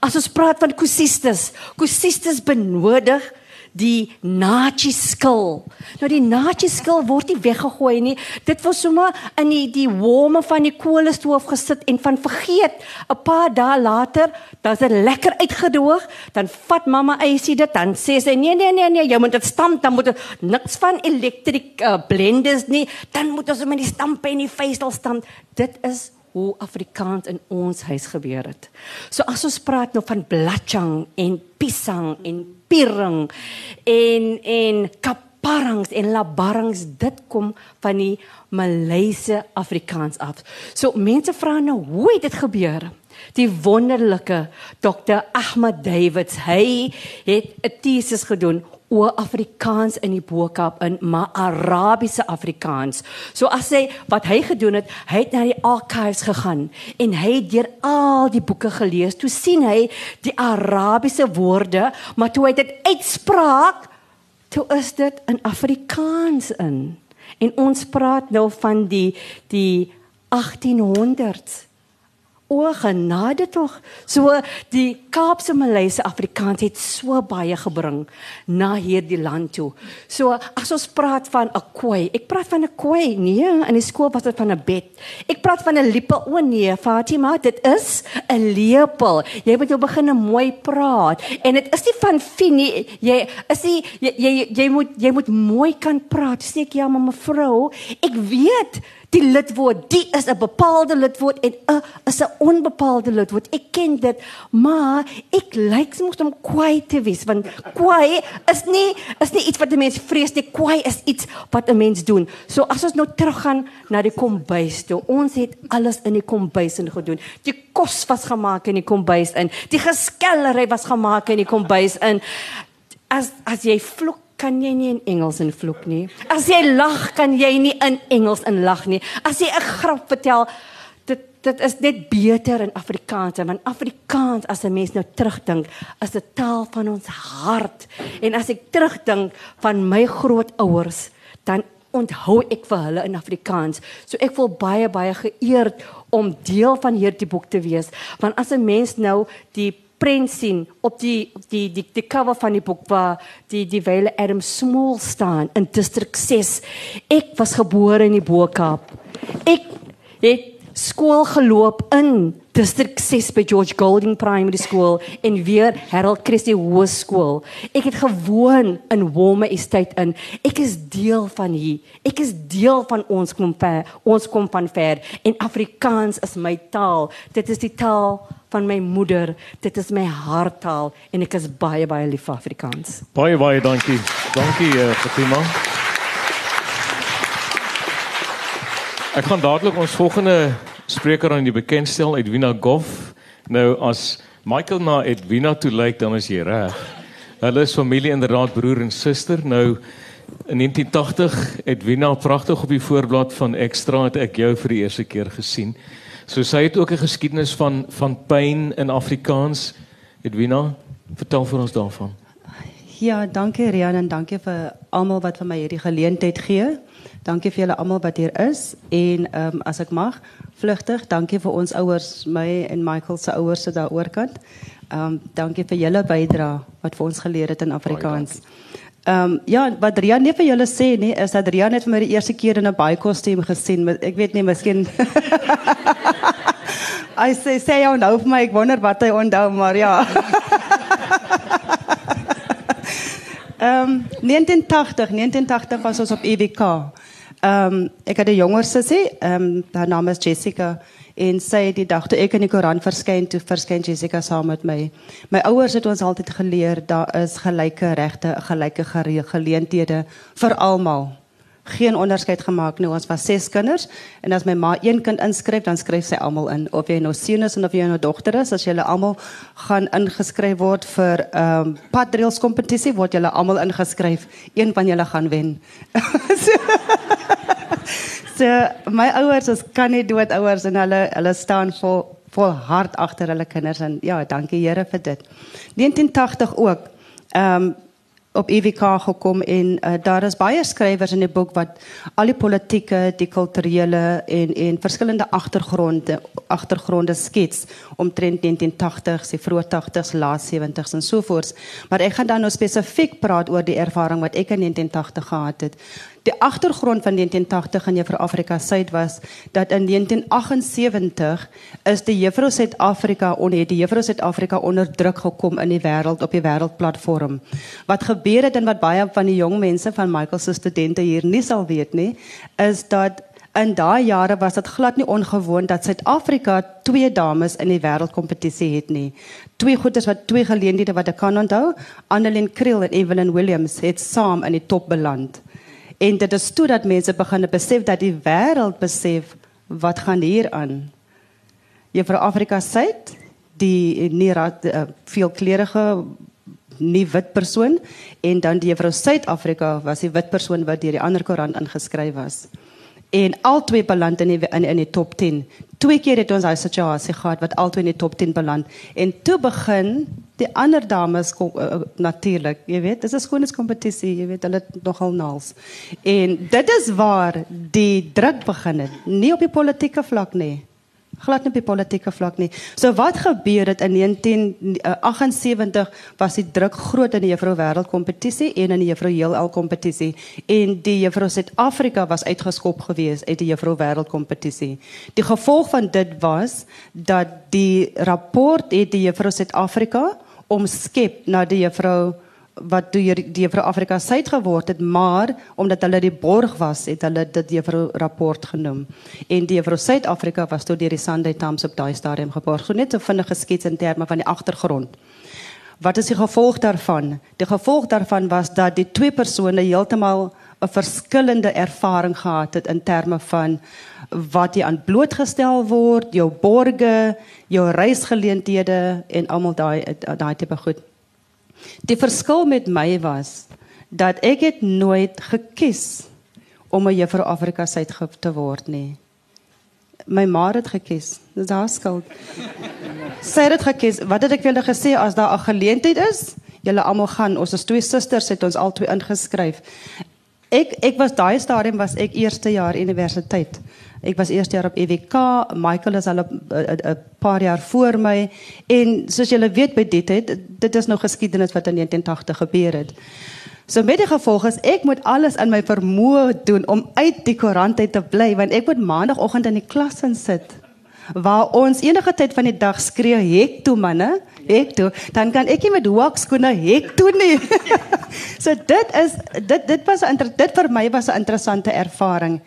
As ons praat van kosistes, kosistes benodig die nachi skil. Nou die nachi skil word nie weggegooi nie. Dit was sommer in die die warme van die koolstoof gesit en van vergeet. 'n Paar dae later, dan is dit lekker uitgedroog, dan vat mamma eisie dit dan sê sy nee nee nee nee, jy moet dit stamp, dan moet dit niks van elektriek uh, blenders nie. Dan moet ons met die stamp en die veesel stamp. Dit is hoe Afrikaans in ons huis gebeur het. So as ons praat nou van blatjang en pisang en piring en en kaparangs en labarangs dit kom van die Maleise Afrikaans af. So mense vra nou hoe het dit gebeur? Die wonderlike Dr. Ahmed Davids, hy het 'n tesis gedoen oor Afrikaans in die Boekap in maar Arabiese Afrikaans. So as hy wat hy gedoen het, hy het na die archives gegaan en hy het deur al die boeke gelees. Toe sien hy die Arabiese woorde, maar toe hy dit uitspraak, toe is dit in Afrikaans in. En ons praat nou van die die 1800s o genade tog. So die Kaapse Maleise Afrikaans het so baie gebring na hierdie land toe. So as ons praat van 'n koei, ek praat van 'n koei, nee, in die skool was dit van 'n bed. Ek praat van 'n lepel, o nee, Fatima, dit is 'n lepel. Jy moet jou begin mooi praat en dit is nie van finie, jy is nie jy jy, jy moet jy moet mooi kan praat. Sê ek ja, maar mevrou, ek weet die lidwoord, die is 'n bepaalde lidwoord en 'n is 'n onbepaalde lidwoord. Ek ken dit, maar ek lyk soms om kwaai te wees want kwaai is nie is nie iets wat 'n mens vrees nie. Kwaai is iets wat 'n mens doen. So as ons nou teruggaan na die kombuis toe, ons het alles in die kombuis in gedoen. Die kos was gemaak in die kombuis in. Die geskellery was gemaak in die kombuis in. As as jy vloek kan jy nie in Engels in vloek nie. As jy lag, kan jy nie in Engels in lag nie. As jy 'n grap vertel, dit dit is net beter in Afrikaans, want Afrikaans as 'n mens nou terugdink, is 'n taal van ons hart. En as ek terugdink van my grootouers, dan onthou ek vir hulle in Afrikaans. So ek voel baie baie geëerd om deel van hierdie boek te wees, want as 'n mens nou die prent sien op die die die die cover van die boek waar die die Wyle Adam Small staan in distrik 6. Ek was gebore in die Bo-Kaap. Ek het skool geloop in distrik 6 by George Golding Primary School en weer Harold Christie Hoërskool. Ek het gewoon in Wome Estate in. Ek is deel van hier. Ek is deel van ons kom ver. Ons kom van ver en Afrikaans is my taal. Dit is die taal van my moeder. Dit is my harttaal en ek is baie baie lief vir Afrikaans. Baie baie dankie. Dankie uh, Fatima. Ek gaan dadelik ons volgende spreker aan die bekendstel Edwina Goff. Nou as Michael na Edwina toe lyk dan is jy reg. Hulle is familie inderdaad broer en suster. Nou in 1980 Edwina pragtig op die voorblad van Extra het ek jou vir die eerste keer gesien. So sy het ook 'n geskiedenis van van pyn in Afrikaans. Edwina, vertel vir ons daarvan. Ja, dankie Rian en dankie vir almal wat vir my hierdie geleentheid gee. Dankie vir julle almal wat hier is en ehm um, as ek mag, vlugtig, dankie vir ons ouers, my en Michael se ouers se daaroor kant. Ehm um, dankie vir julle bydrae wat vir ons geleer het in Afrikaans. Ehm um, ja, wat Rian net vir julle sê nie is dat Rian het vir my die eerste keer in 'n baie kostuum gesien, maar ek weet nie miskien Hy sê sê jy onthou vir my, ek wonder wat hy onthou, maar ja. Ehm um, 1980, 1980 was ons op EWK. Ehm um, ek het 'n jonger sussie, ehm um, haar naam is Jessica en sy het die dag toe ek in die koran verskyn toe verskyn Jessica saam met my. My ouers het ons altyd geleer daar is gelyke regte, gelyke geleenthede vir almal. Geen onderskeid gemaak nie. Ons was ses kinders en as my ma een kind inskryf, dan skryf sy almal in. Of jy nou seun is of jy nou dogter is, as julle almal gaan ingeskryf word vir ehm um, padrails kompetisie, word julle almal ingeskryf. Een van julle gaan wen. so, so my ouers is kan nie dood ouers en hulle hulle staan vol vol hart agter hulle kinders en ja, dankie Here vir dit. 1980 ook. Ehm um, op EWK gekom en uh, daar is baie skrywers in die boek wat al die politieke, die kulturele en en verskillende agtergronde agtergronde skets omtrent 1980s, die vroeë 80s, laat 70s en so voort. Maar ek gaan dan nou spesifiek praat oor die ervaring wat ek in 1980 gehad het. Die agtergrond van 1980 in Juffrou Afrika Suid was dat in 1978 is die Juffrou Suid-Afrika onder die Juffrou Suid-Afrika onder druk gekom in die wêreld op die wêreldplatform. Wat gebeur het en wat baie van die jong mense van Michael se studente hier nie sal weet nie, is dat in daai jare was dit glad nie ongewoon dat Suid-Afrika twee dames in die wêreldkompetisie het nie. Twee goeders wat twee geleenthede wat ek kan onthou, Annelien Kriel en Evelyn Williams het saam in die top beland. En dit is toe dat mense begin besef dat die wêreld besef wat gaan hier aan. Juffrou Afrika Suid, die nie raad uh, veelkleurige nie wit persoon en dan die Juffrou Suid-Afrika was die wit persoon wat deur die ander koerant ingeskryf was en albei beland in die, in in die top 10. Twee keer het ons daai situasie gehad wat albei in die top 10 beland en toe begin die ander dames uh, natuurlik, jy weet, dis 'n skoonheidskompetisie, jy weet, hulle nogal naals. En dit is waar die druk begin het, nie op die politieke vlak nie glad nie op die politieke vlak nie. So wat gebeur het in 1978 was die druk groot in die Juffrou Wêreld kompetisie en in die Juffrou Heelal kompetisie en die Juffrou Suid-Afrika was uitgeskop gewees uit die Juffrou Wêreld kompetisie. Die gevolg van dit was dat die rapport het die Juffrou Suid-Afrika omskep na die Juffrou wat deur die Juffrou Afrika suid geword het, maar omdat hulle die borg was, het hulle dit Juffrou rapport genoem. En die Juffrou Suid-Afrika was toe deur die Sunday Times op daai stadium geborg. So net so vinnig geskets in terme van die agtergrond. Wat is die gevolg daarvan? Die gevolg daarvan was dat die twee persone heeltemal 'n verskillende ervaring gehad het in terme van wat jy aan blootgestel word, jou borge, jou reisgeleenthede en almal daai daai tipe goed. Die verskil met my was dat ek het nooit gekies om 'n juffrou Afrika suid te word nie. My ma het gekies. Dis haar skuld. Sy het gekies. Wat het ek vir hulle gesê as daar 'n geleentheid is? Julle almal gaan. Ons is twee susters het ons albei ingeskryf. Ek ek was daai stadium was ek eerste jaar universiteit. Ek was eerste jaar op EWK, Michael is al 'n paar jaar voor my. En soos julle weet by dit het dit is nou geskiedenis wat in 1980 gebeur het. So met die gevolg is ek moet alles in my vermoë doen om uit die koerant uit te bly want ek moet maandagooggend in die klas insit waar ons enige tyd van die dag skree hek toe manne hek toe. Dan kan ek nie met hoek skoene hek toe nie. So dit is dit dit was 'n dit vir my was 'n interessante ervaring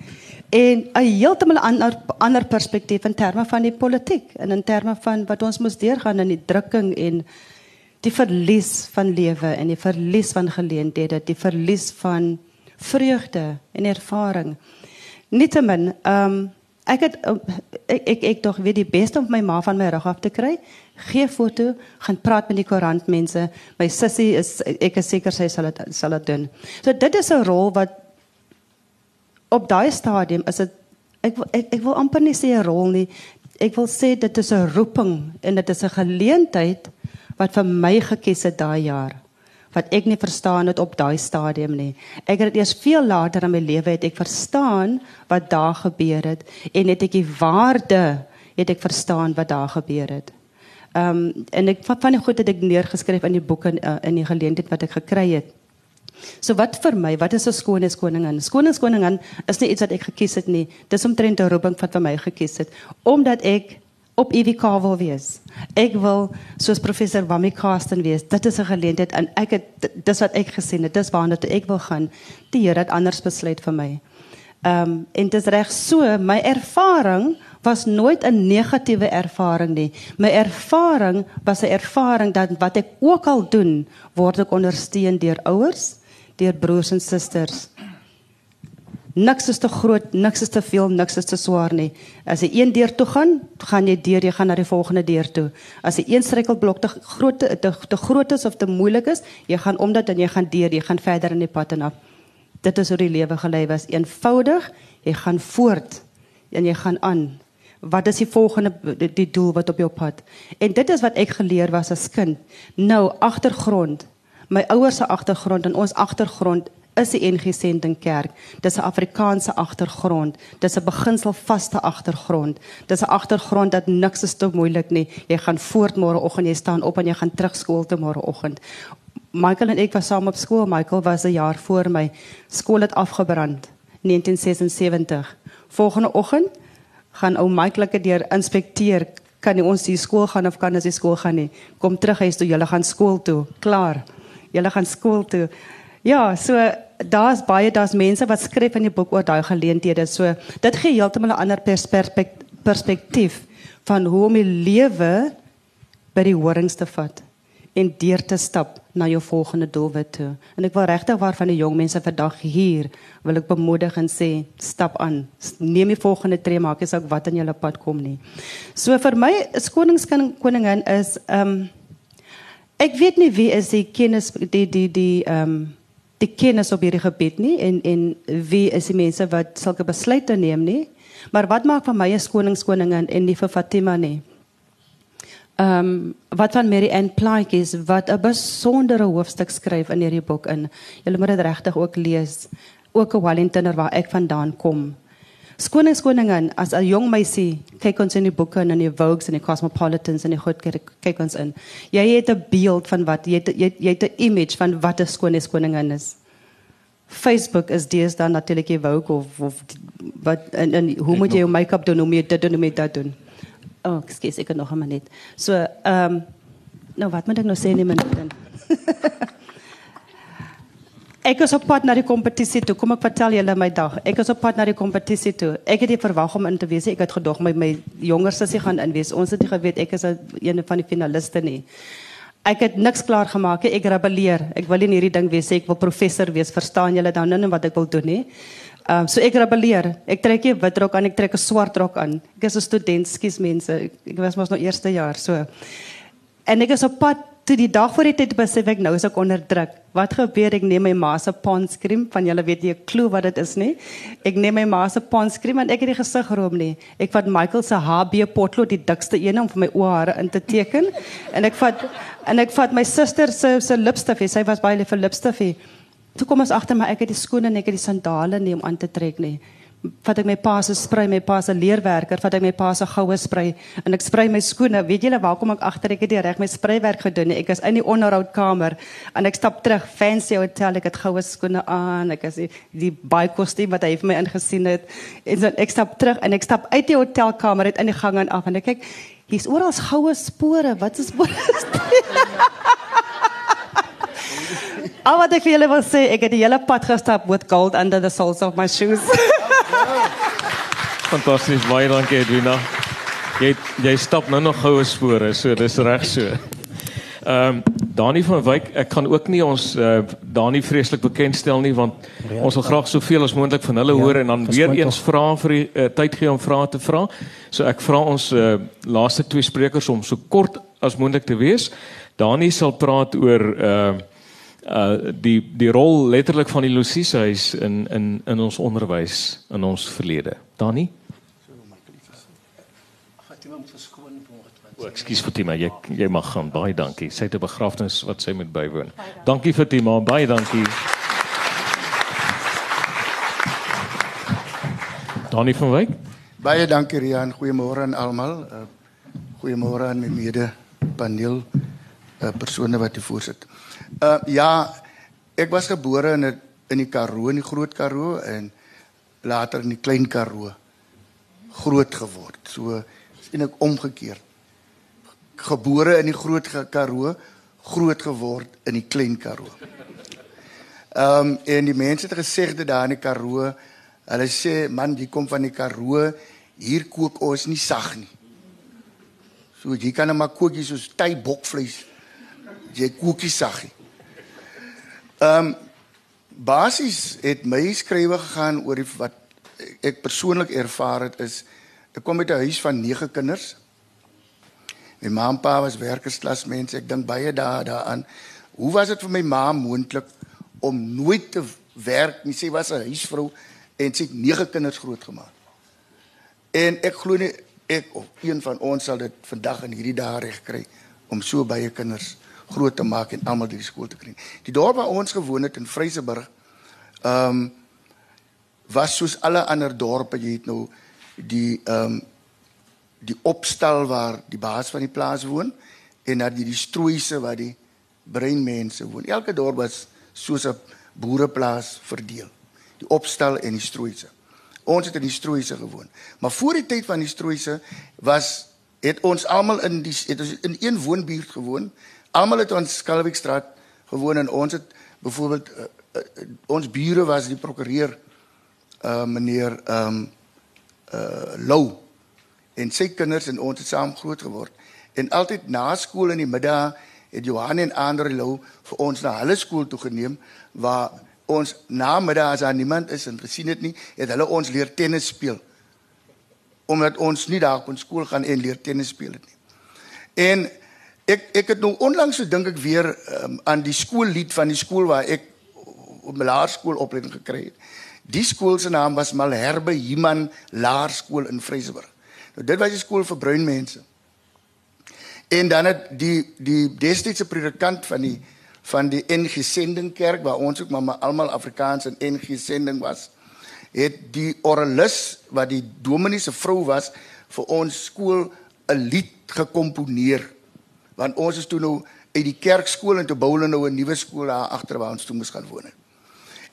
en 'n heeltemal ander ander perspektief in terme van die politiek en in terme van wat ons moes deurgaan in die drukking en die verlies van lewe en die verlies van geleenthede, die verlies van vreugde en ervaring. Nietemin, ehm um, ek het ek ek, ek tog weet die beste om my ma van my rug af te kry. Gee foto, gaan praat met die koerantmense. My sussie is ek is seker sy sal dit sal dit doen. So dit is 'n rol wat op daai stadium is dit ek ek ek wil amper nie sê 'n rol nie. Ek wil sê dit is 'n roeping en dit is 'n geleentheid wat vir my gekies het daai jaar wat ek nie verstaan het op daai stadium nie. Ek het eers veel later in my lewe het ek verstaan wat daar gebeur het en het ek die waarde het ek verstaan wat daar gebeur het. Ehm um, en ek van die goed het ek neergeskryf in die boeke in, uh, in die geleentheid wat ek gekry het. So wat vir my, wat is 'n skoonheidskoningin? Skoonheidskoningin is nie iets wat ek gekies het nie. Dis omtrent 'n roeping wat vir my gekies het omdat ek op EWK wil wees. Ek wil soos professor Wami Karsten wees. Dit is 'n geleentheid en ek het dis wat ek gesien het. Dis waarna toe ek wil gaan. Die Here het anders besluit vir my. Ehm um, en dit is reg so, my ervaring was nooit 'n negatiewe ervaring nie. My ervaring was 'n ervaring dat wat ek ook al doen, word ek ondersteun deur ouers, deur broers en susters. Niks is te groot, niks is te veel, niks is te swaar nie. As jy een deur toe gaan, gaan jy deur, jy gaan na die volgende deur toe. As jy een struikelblok te groot te, te groot is of te moeilik is, jy gaan om dit en jy gaan deur, jy gaan verder in die pad en af. Dit is hoe die lewe gelei was, eenvoudig. Jy gaan voort en jy gaan aan. Wat is die volgende die, die doel wat op jou pad? En dit is wat ek geleer was as kind. Nou agtergrond. My ouers se agtergrond en ons agtergrond is die NG Sending Kerk. Dis 'n Afrikaanse agtergrond. Dis 'n beginselvaste agtergrond. Dis 'n agtergrond dat niks is te moeilik nie. Jy gaan voort môreoggend, jy staan op en jy gaan terug skool toe môreoggend. Michael en ek was saam op skool. Michael was 'n jaar voor my. Skool het afgebrand 1976. Volgende oggend gaan ou Michael ek deur inspekteer kan nie ons die skool gaan of kan ons die skool gaan nie. Kom terug huis toe, julle gaan skool toe. Klaar. Julle gaan skool toe. Ja, so daar's baie daar's mense wat skryf in die boek oor daai geleenthede. So dit gee heeltemal 'n ander perspektief van hoe om die lewe by die horings te vat en deur te stap na jou volgende doelwit toe. En ek wil regtig waarvan die jong mense vandag hier wil ek bemoedig en sê stap aan. Neem die volgende tree maak as ook wat in julle pad kom nie. So vir my is koningskoningin is ehm um, ek weet nie wie is die kennis die die die ehm um, die kennis op hierdie gebied nie en en wie is die mense wat sulke besluite neem nie. Maar wat maak van my 'n koningskoningin en nie vir Fatima nie? Ehm um, wat van Mary Ann Pike is wat 'n besondere hoofstuk skryf in hierdie boek in. Julle moet dit regtig ook lees. Ook 'n Wellingtoner waar ek vandaan kom. Skoning koningin as 'n jong meisie kyk ons in die boeke en in die Vogues en die Cosmopolitans en die goed kyk, kyk ons in. Jy het 'n beeld van wat jy het, jy het 'n image van wat 'n skoning koningin is. Facebook is deesdae natuurlik jy Vogue of, of wat en, en hoe moet jy jou make-up doen om jy dit doen om jy dit doen. Oh, ekskuus, ek het nog 'n minuut. So, ehm um, nou wat moet ek nou sê in 'n minuut? ek is op pad na die kompetisie toe. Kom ek vertel julle my dag. Ek is op pad na die kompetisie toe. Ek het nie verwag om in te wees nie. Ek het gedog my my jonger sussie gaan inwees. Ons het nie geweet ek is een van die finaliste nie. Ek het niks klaar gemaak nie. Ek rebelleer. Ek wil nie hierdie ding wees. Ek wil professor wees. Verstaan julle dan nou wat ek wil doen nie? Ehm um, so ek rebelleer. Ek trek nie wit rok aan, ek trek 'n swart rok aan. Ek is 'n student, skus mense. Ek was mos nog eerste jaar, so. En ek is op pad toe die dag voor die tyd besef ek nou is ek onder druk. Wat gebeur? Ek neem my ma se pons cream, van julle weet jy 'n klou wat dit is nie. Ek neem my ma se pons cream en ek het die gesig geroom nie. Ek vat Michael se HB potlood, die dikste een om vir my oë hare in te teken. En ek vat en ek vat my suster se se lipstifie. Sy was baie lief vir lipstifie. Toe kom ons agter maar ek het die skoene en ek het die sandale nie om aan te trek nie. Vat ek my pa se sprei, my pa se leerwerker, vat ek my pa se goue sprei en ek sprei my skoene. Weet julle waar kom ek agter ek het die reg my spreiwerk gedoen. Ek is in die onderhoudkamer en ek stap terug fancy hotel ek het goue skoene aan. Ek is die, die baie kostuum wat hy vir my ingesien het. En so ek stap terug en ek stap uit die hotelkamer uit in die gang en af en ek kyk hier's oral goue spore. Wat is spore? Al wat ek vir julle wil sê, ek het die hele pad gestap met gold under the soles of my shoes. Fantasties, baie dankie Edwina. Jy jy stap nou nog goue spore, so dis reg so. Ehm um, Dani van Wyk, ek kan ook nie ons uh, Dani vreeslik bekendstel nie want ja, ons wil graag soveel as moontlik van hulle ja, hoor en dan weer eens vra vir die uh, tyd gee om vrae te vra. So ek vra ons uh, laaste twee sprekers om so kort as moontlik te wees. Dani sal praat oor uh uh die die rol letterlik van die Lucieshuis in in in ons onderwys in ons verlede. Dani? Ekskuus Fatima, jy jy mag gaan. Baie dankie. Sy het 'n begrafnis wat sy moet bywoon. Dankie Fatima, baie dankie. Dani van Wyk? Baie dankie Rian. Goeiemôre aan almal. Uh, Goeiemôre aan my mede paneel uh, persone wat hier voorsit. Uh ja, ek was gebore in 'n in die Karoo, in die Groot Karoo en later in die Klein Karoo groot geword. So is eintlik omgekeerd. Gebore in die Groot Karoo, groot geword in die Klein Karoo. Ehm um, en die mense het gesê dat daar in die Karoo, hulle sê man, jy kom van die Karoo, hier kook ons nie sag nie. So jy kan net maar koekies soos tyd bokvleis. Jy koekies saggie. Ehm um, basies het my skrywe gegaan oor die, wat ek persoonlik ervaar het is ek kom uit 'n huis van 9 kinders. My ma en pa was werkersklasmense. Ek dink baie daar daaraan. Hoe was dit vir my ma moontlik om nooit te werk nie? Sy was 'n huisvrou en sy het 9 kinders grootgemaak. En ek glo nie ek of een van ons sal dit vandag in hierdie dae reg kry om so baie kinders groot te maak en almal by die skool te kry. Die dorp waar ons gewoon het in Vryseburg, ehm um, was soos alle ander dorpe, jy het nou die ehm um, die opstal waar die baas van die plaas woon en dan die, die strooise waar die breinmense woon. Elke dorp was soos 'n boereplaas verdeel. Die opstal en die strooise. Ons het in die strooise gewoon. Maar voor die tyd van die strooise was het ons almal in die het ons in een woonbuurt gewoon. Almal het ons Skalwiekstraat gewoon en ons het byvoorbeeld uh, uh, ons bure was die prokureur uh meneer ehm um, uh Lou en sy kinders en ons het saam groot geword. En altyd na skool in die middag het Johan en Andre Lou vir ons na hulle skool toe geneem waar ons namiddag as daar niemand is en gesien het nie, het hulle ons leer tennis speel. Omdat ons nie daar kon skool gaan en leer tennis speel het nie. En ek ek het nou onlangs so dink ek weer um, aan die skoollied van die skool waar ek op my laerskool opleiding gekry het. Die skool se naam was Malherbe Human Laerskool in Vryseburg. Nou dit was 'n skool vir bruin mense. En dan het die die destydse predikant van die van die NG Sending Kerk waar ons ook maar almal Afrikaans en NG Sending was, het die oralis wat die dominee se vrou was vir ons skool 'n lied gekomponeer. Want ons is toe nou uit die kerkskool en toe bou hulle nou 'n nuwe skool daar agter waar ons toe moes gaan woon. Het.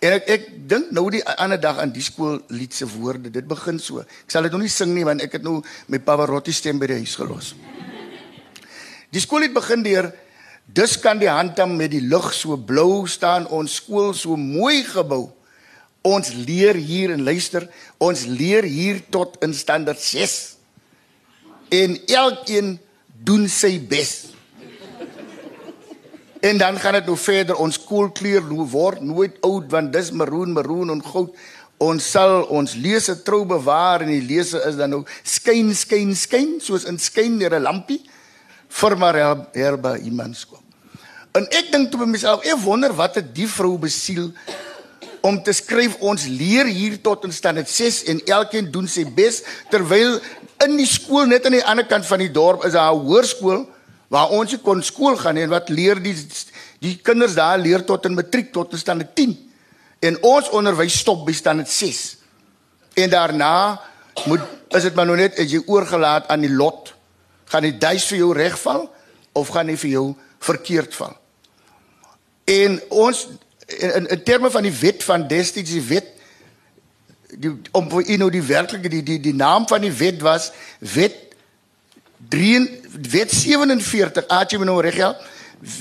En ek ek dink nou die ander dag aan die skool lied se woorde. Dit begin so. Ek sal dit nog nie sing nie want ek het nou my Pavarotti stem by die huis gelos. Die skool het begin deur dus kan die handam met die lug so blou staan ons skool so mooi gebou. Ons leer hier en luister. Ons leer hier tot in standaard 6. En elkeen doen sy bes. En dan gaan dit nou verder ons koelkleur word nooit oud want dis maroon maroon en goud. Ons sal ons lese trou bewaar en die lese is dan nou skyn skyn skyn soos in skyn deur 'n lampie vir maar herbe iemand skop. En ek dink toe by myself, ek wonder wat het die vrou besiel om te skryf ons leer hier tot in stand 6 en elkeen doen sy bes terwyl in die skool net aan die ander kant van die dorp is daar 'n hoërskool waar ons kon skool gaan en wat leer die die kinders daar leer tot in matriek tot in stand 10 en ons onderwys stop by stand 6 en daarna moet is dit maar nou net as jy oorgelaat aan die lot gaan die duis vir jou regval of gaan hy vir jou verkeerd val en ons in, in terme van die wet van destyds die wet die om vir u nou die werklike die die die naam van die wet was wet 3 wet 47 aatjie nou reg ja.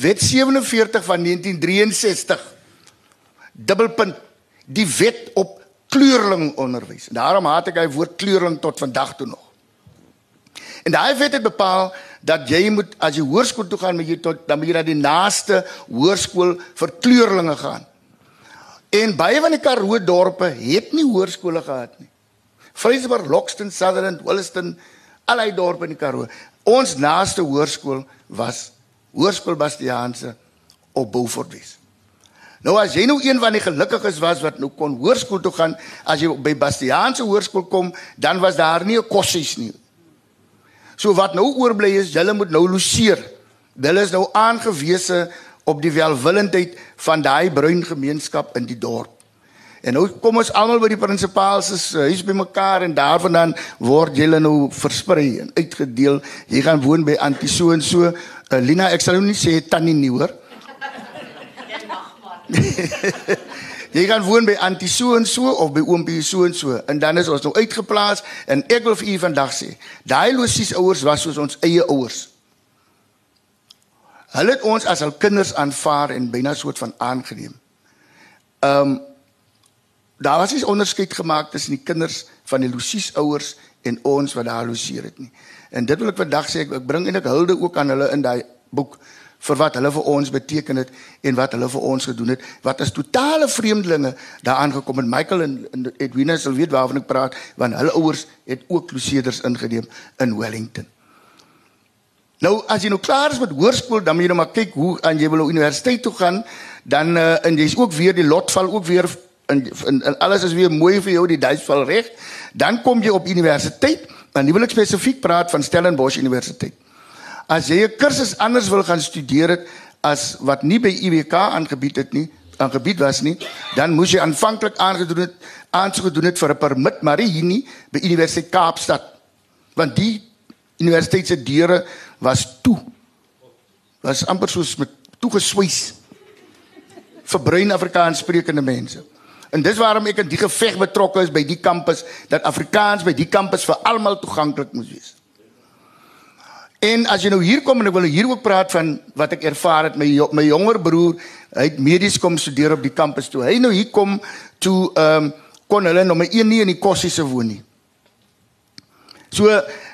Wet 47 van 1963 dubbelpunt die wet op kleurling onderwys daarom haat ek hy woord kleurling tot vandag toe nog. En daai wet het bepaal dat jy moet as jy hoërskool toe gaan moet jy tot dan moet jy na die naaste hoërskool vir kleurlinge gaan. En baie van die Karoo dorpe het nie hoërskole gehad nie. Vryburg, Lockston, Sutherland, Williston, allei dorpe in die Karoo. Ons naaste hoërskool was Hoërskool Bastiaanse op Beaufortwes. Nou as jy nou een van die gelukkiges was wat nou kon hoërskool toe gaan, as jy by Bastiaanse hoërskool kom, dan was daar nie 'n kossies nie. So wat nou oorbly is, julle moet nou loseer. Hulle is nou aangewese op die welwillendheid van daai bruin gemeenskap in die dorp. En nou kom ons almal by die prinsipaal se huis bymekaar en daarvandaan word julle nou versprei en uitgedeel. Jy gaan woon by Antie so en so. Uh, Lina, ek sal nou nie sê tannie nie hoor. jy gaan woon by Antie so en so of by oompie so en so en dan is ons nou uitgeplaas en ek wil vir u vandag sê, daai losies ouers was soos ons eie ouers. Hulle het ons as hul kinders aanvaar en byna soort van aangeneem. Ehm um, daar was nie onderskeid gemaak tussen die kinders van die Lucies ouers en ons wat daar loseer het nie. En dit wil ek vandag sê ek, ek bring eintlik hulde ook aan hulle in daai boek vir wat hulle vir ons beteken het en wat hulle vir ons gedoen het wat as totale vreemdelinge daaraan gekom het Michael en, en Edwina sal weet waarvan ek praat want hulle ouers het ook Crusaders ingeneem in Wellington Nou as jy nou klaar is met hoërskool dan moet jy nou maar kyk hoe aan jy wil universiteit toe gaan dan uh, en jy's ook weer die lot val ook weer en, en, en alles is weer mooi vir jou die duis val reg dan kom jy op universiteit en nie wil ek spesifiek praat van Stellenbosch Universiteit As jy 'n kursus anders wil gaan studeer het as wat nie by IWK aangebied het nie, aangebied was nie, dan moes jy aanvanklik aangedoen het aansoek gedoen het vir 'n permit, maar hier nie by Universiteit Kaapstad. Want die universiteit se deure was toe. Was amper soos met toegeswys vir bruin Afrikaans sprekende mense. En dis waarom ek in die geveg betrokke is by die kampus dat Afrikaans by die kampus vir almal toeganklik moet wees. En as jy nou hier kom en ek wil hier ook praat van wat ek ervaar het my my jonger broer, hy het medies kom studeer op die kampus toe. Hy nou hier kom toe ehm um, kon hulle nommer 1 nie in die kossiese woon nie. So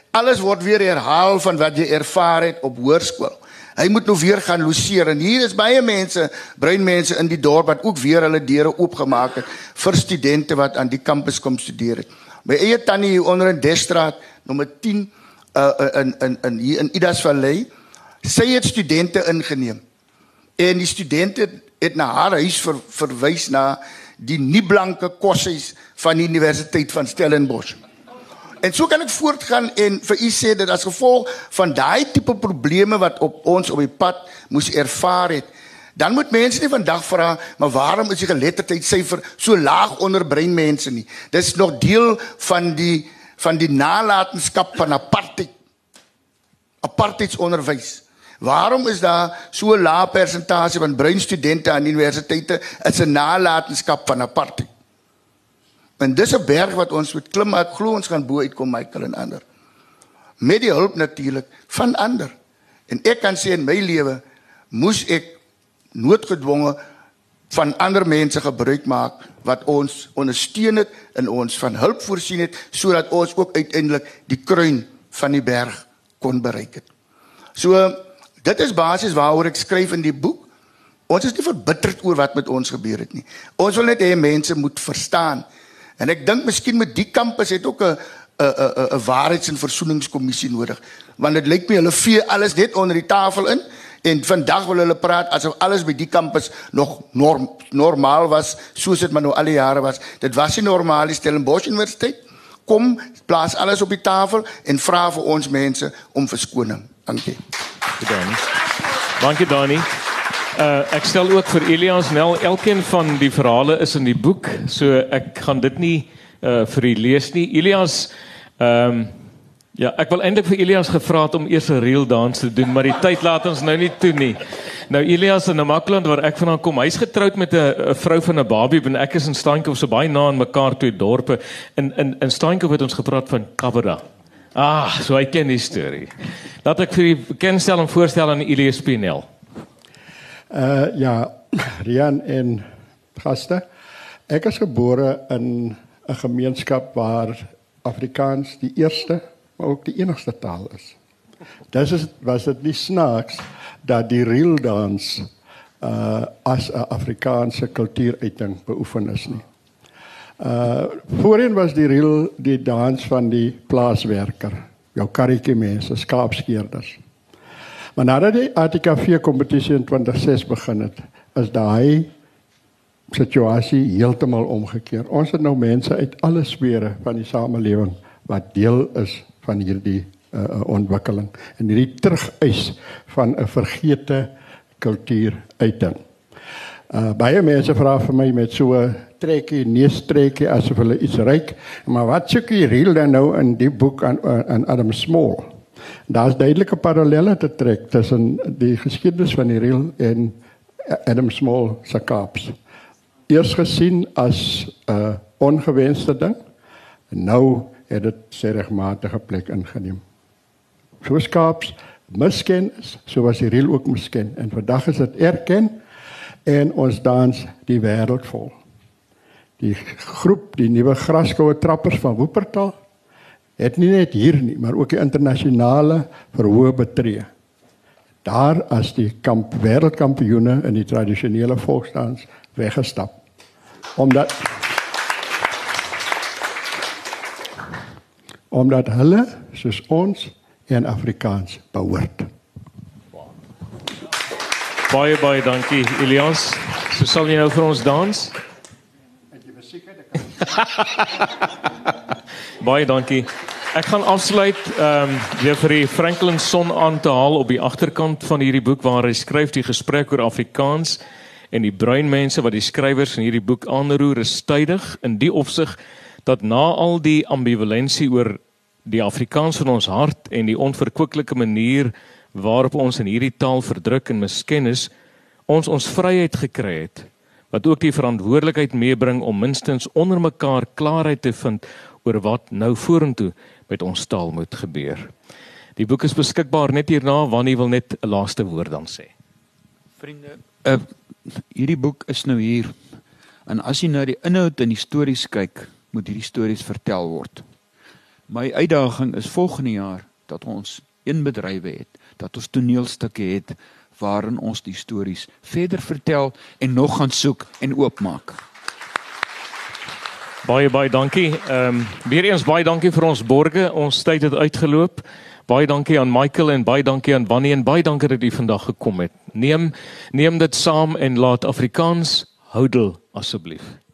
alles word weer herhaal van wat jy ervaar het op hoërskool. Hy moet nou weer gaan loseer en hier is baie mense, bruin mense in die dorp wat ook weer hulle deure oopgemaak het vir studente wat aan die kampus kom studeer het. My eie tannie hier onder in Destraat nommer 10 uh, in in in hier in Idas Vallei. Sy het studente ingeneem. En die studente het na haar huis ver, verwys na die nie blanke koshuis van die Universiteit van Stellenbosch. En so kan ek voortgaan en vir u sê dat as gevolg van daai tipe probleme wat op ons op die pad moes ervaar het, dan moet mense nie vandag vra, maar waarom is die geletterdheidsyfer so laag onder breinmense nie? Dis nog deel van die van die nalatenskap van apartheid. Apartheidsonderwys. Waarom is daar so lae persentasie van bruin studente aan universiteite? Dit's 'n nalatenskap van apartheid. En dis 'n berg wat ons moet klim, ek glo ons gaan bo uitkom, Michael en ander. Met die hulp natuurlik van ander. En ek kan sê in my lewe moes ek noodgedwonge van ander mense gebruik maak wat ons ondersteun het en ons van hulp voorsien het sodat ons ook uiteindelik die kruin van die berg kon bereik het. So dit is basies waaroor ek skryf in die boek. Ons is nie verbitterd oor wat met ons gebeur het nie. Ons wil net hê mense moet verstaan. En ek dink miskien met die kampus het ook 'n 'n 'n 'n waarheids- en versoeningskommissie nodig. Want dit lyk my hulle vee alles net onder die tafel in En vandag wil hulle praat asof alles by die kampus nog norm, normaal was, soos dit maar nou al die jare was. Dit was nie normaal die Stellenbosch Universiteit. Kom, plaas alles op die tafel en vra vir ons mense om verskoning. Dankie. Dankie Dani. Dankie Dani. Uh ek stel ook vir Elias Nel, elkeen van die verhale is in die boek, so ek gaan dit nie uh vir u lees nie. Elias ehm um, Ja, ek wil eintlik vir Elias gevra het om eers 'n reel dans te doen, maar die tyd laat ons nou nie toe nie. Nou Elias in Namakland waar ek vandaan kom, hy's getroud met 'n vrou van 'n babie en ek is in Steenkop so baie na aan mekaar twee dorpe. In in in Steenkop het ons gepraat van Kabera. Ah, so hy ken die storie. Laat ek vir u kenstel en voorstel aan Elias Pinel. Uh ja, Rian en gaste. Ek is gebore in 'n gemeenskap waar Afrikaans die eerste maar ook die enigste taal is. Dis is was dit nie snaaks dat die reel dans uh as 'n Afrikaanse kultuuruiting beoefen is nie. Uh voorheen was die reel die dans van die plaaswerker, jou karretjie mense, skaapskeerders. Maar nadat die ATKV kompetisie in 2006 begin het, is daai situasie heeltemal omgekeer. Ons het nou mense uit alle sfere van die samelewing wat deel is van hierdie uh, ontwikkeling en hierdie terugeis van 'n vergete kultuur uiting. Uh baie mense vra vir my met so 'n trekkie, neustrekkie asof hulle iets ryk, maar wat soek jy reël dan nou in die boek aan aan Adam Small? Daar's duidelike parallelle te trek tussen die geskiedenis van die reël en Adam Small se kaps. Eers gesien as 'n uh, ongewenste ding, nou het dit sy regmatige plek ingeneem. So skaaps misken is, so was die reël ook misken en vandag is dit erken en ons dans die wêreld vol. Die groep, die nuwe graskoue trappers van Woopertal het nie net hier nie, maar ook die internasionale verhoë betree. daar as die kamp wêreldkampioene in die tradisionele volksdans weggestap. Omdat omdat hulle soos ons in Afrikaans behoort. Baie baie dankie Elias. So sal jy nou vir ons dans? baie dankie. Ek gaan afsluit ehm um, weer vir die Franklin son aan te haal op die agterkant van hierdie boek waar hy skryf die gesprek oor Afrikaans en die bruin mense wat die skrywers in hierdie boek aanroer is tydig in die opsig dat na al die ambivalensie oor die Afrikaans van ons hart en die onverkwikkelike manier waarop ons in hierdie taal verdruk en misken is, ons ons vryheid gekry het wat ook die verantwoordelikheid meebring om minstens onder mekaar klaarheid te vind oor wat nou vorentoe met ons taal moet gebeur. Die boek is beskikbaar net hierna wanneer jy wil net 'n laaste woord dan sê. Vriende, uh, hierdie boek is nou hier. En as jy na die inhoud en die stories kyk, moet hierdie stories vertel word. My uitdaging is volgende jaar dat ons een bedrywe het, dat ons toneelstukke het waarin ons die stories verder vertel en nog gaan soek en oopmaak. Baie baie dankie. Ehm um, weer eens baie dankie vir ons borge. Ons tyd het uitgeloop. Baie dankie aan Michael en baie dankie aan Wannie en baie dankie dat jy vandag gekom het. Neem neem dit saam en laat Afrikaans houdel asseblief.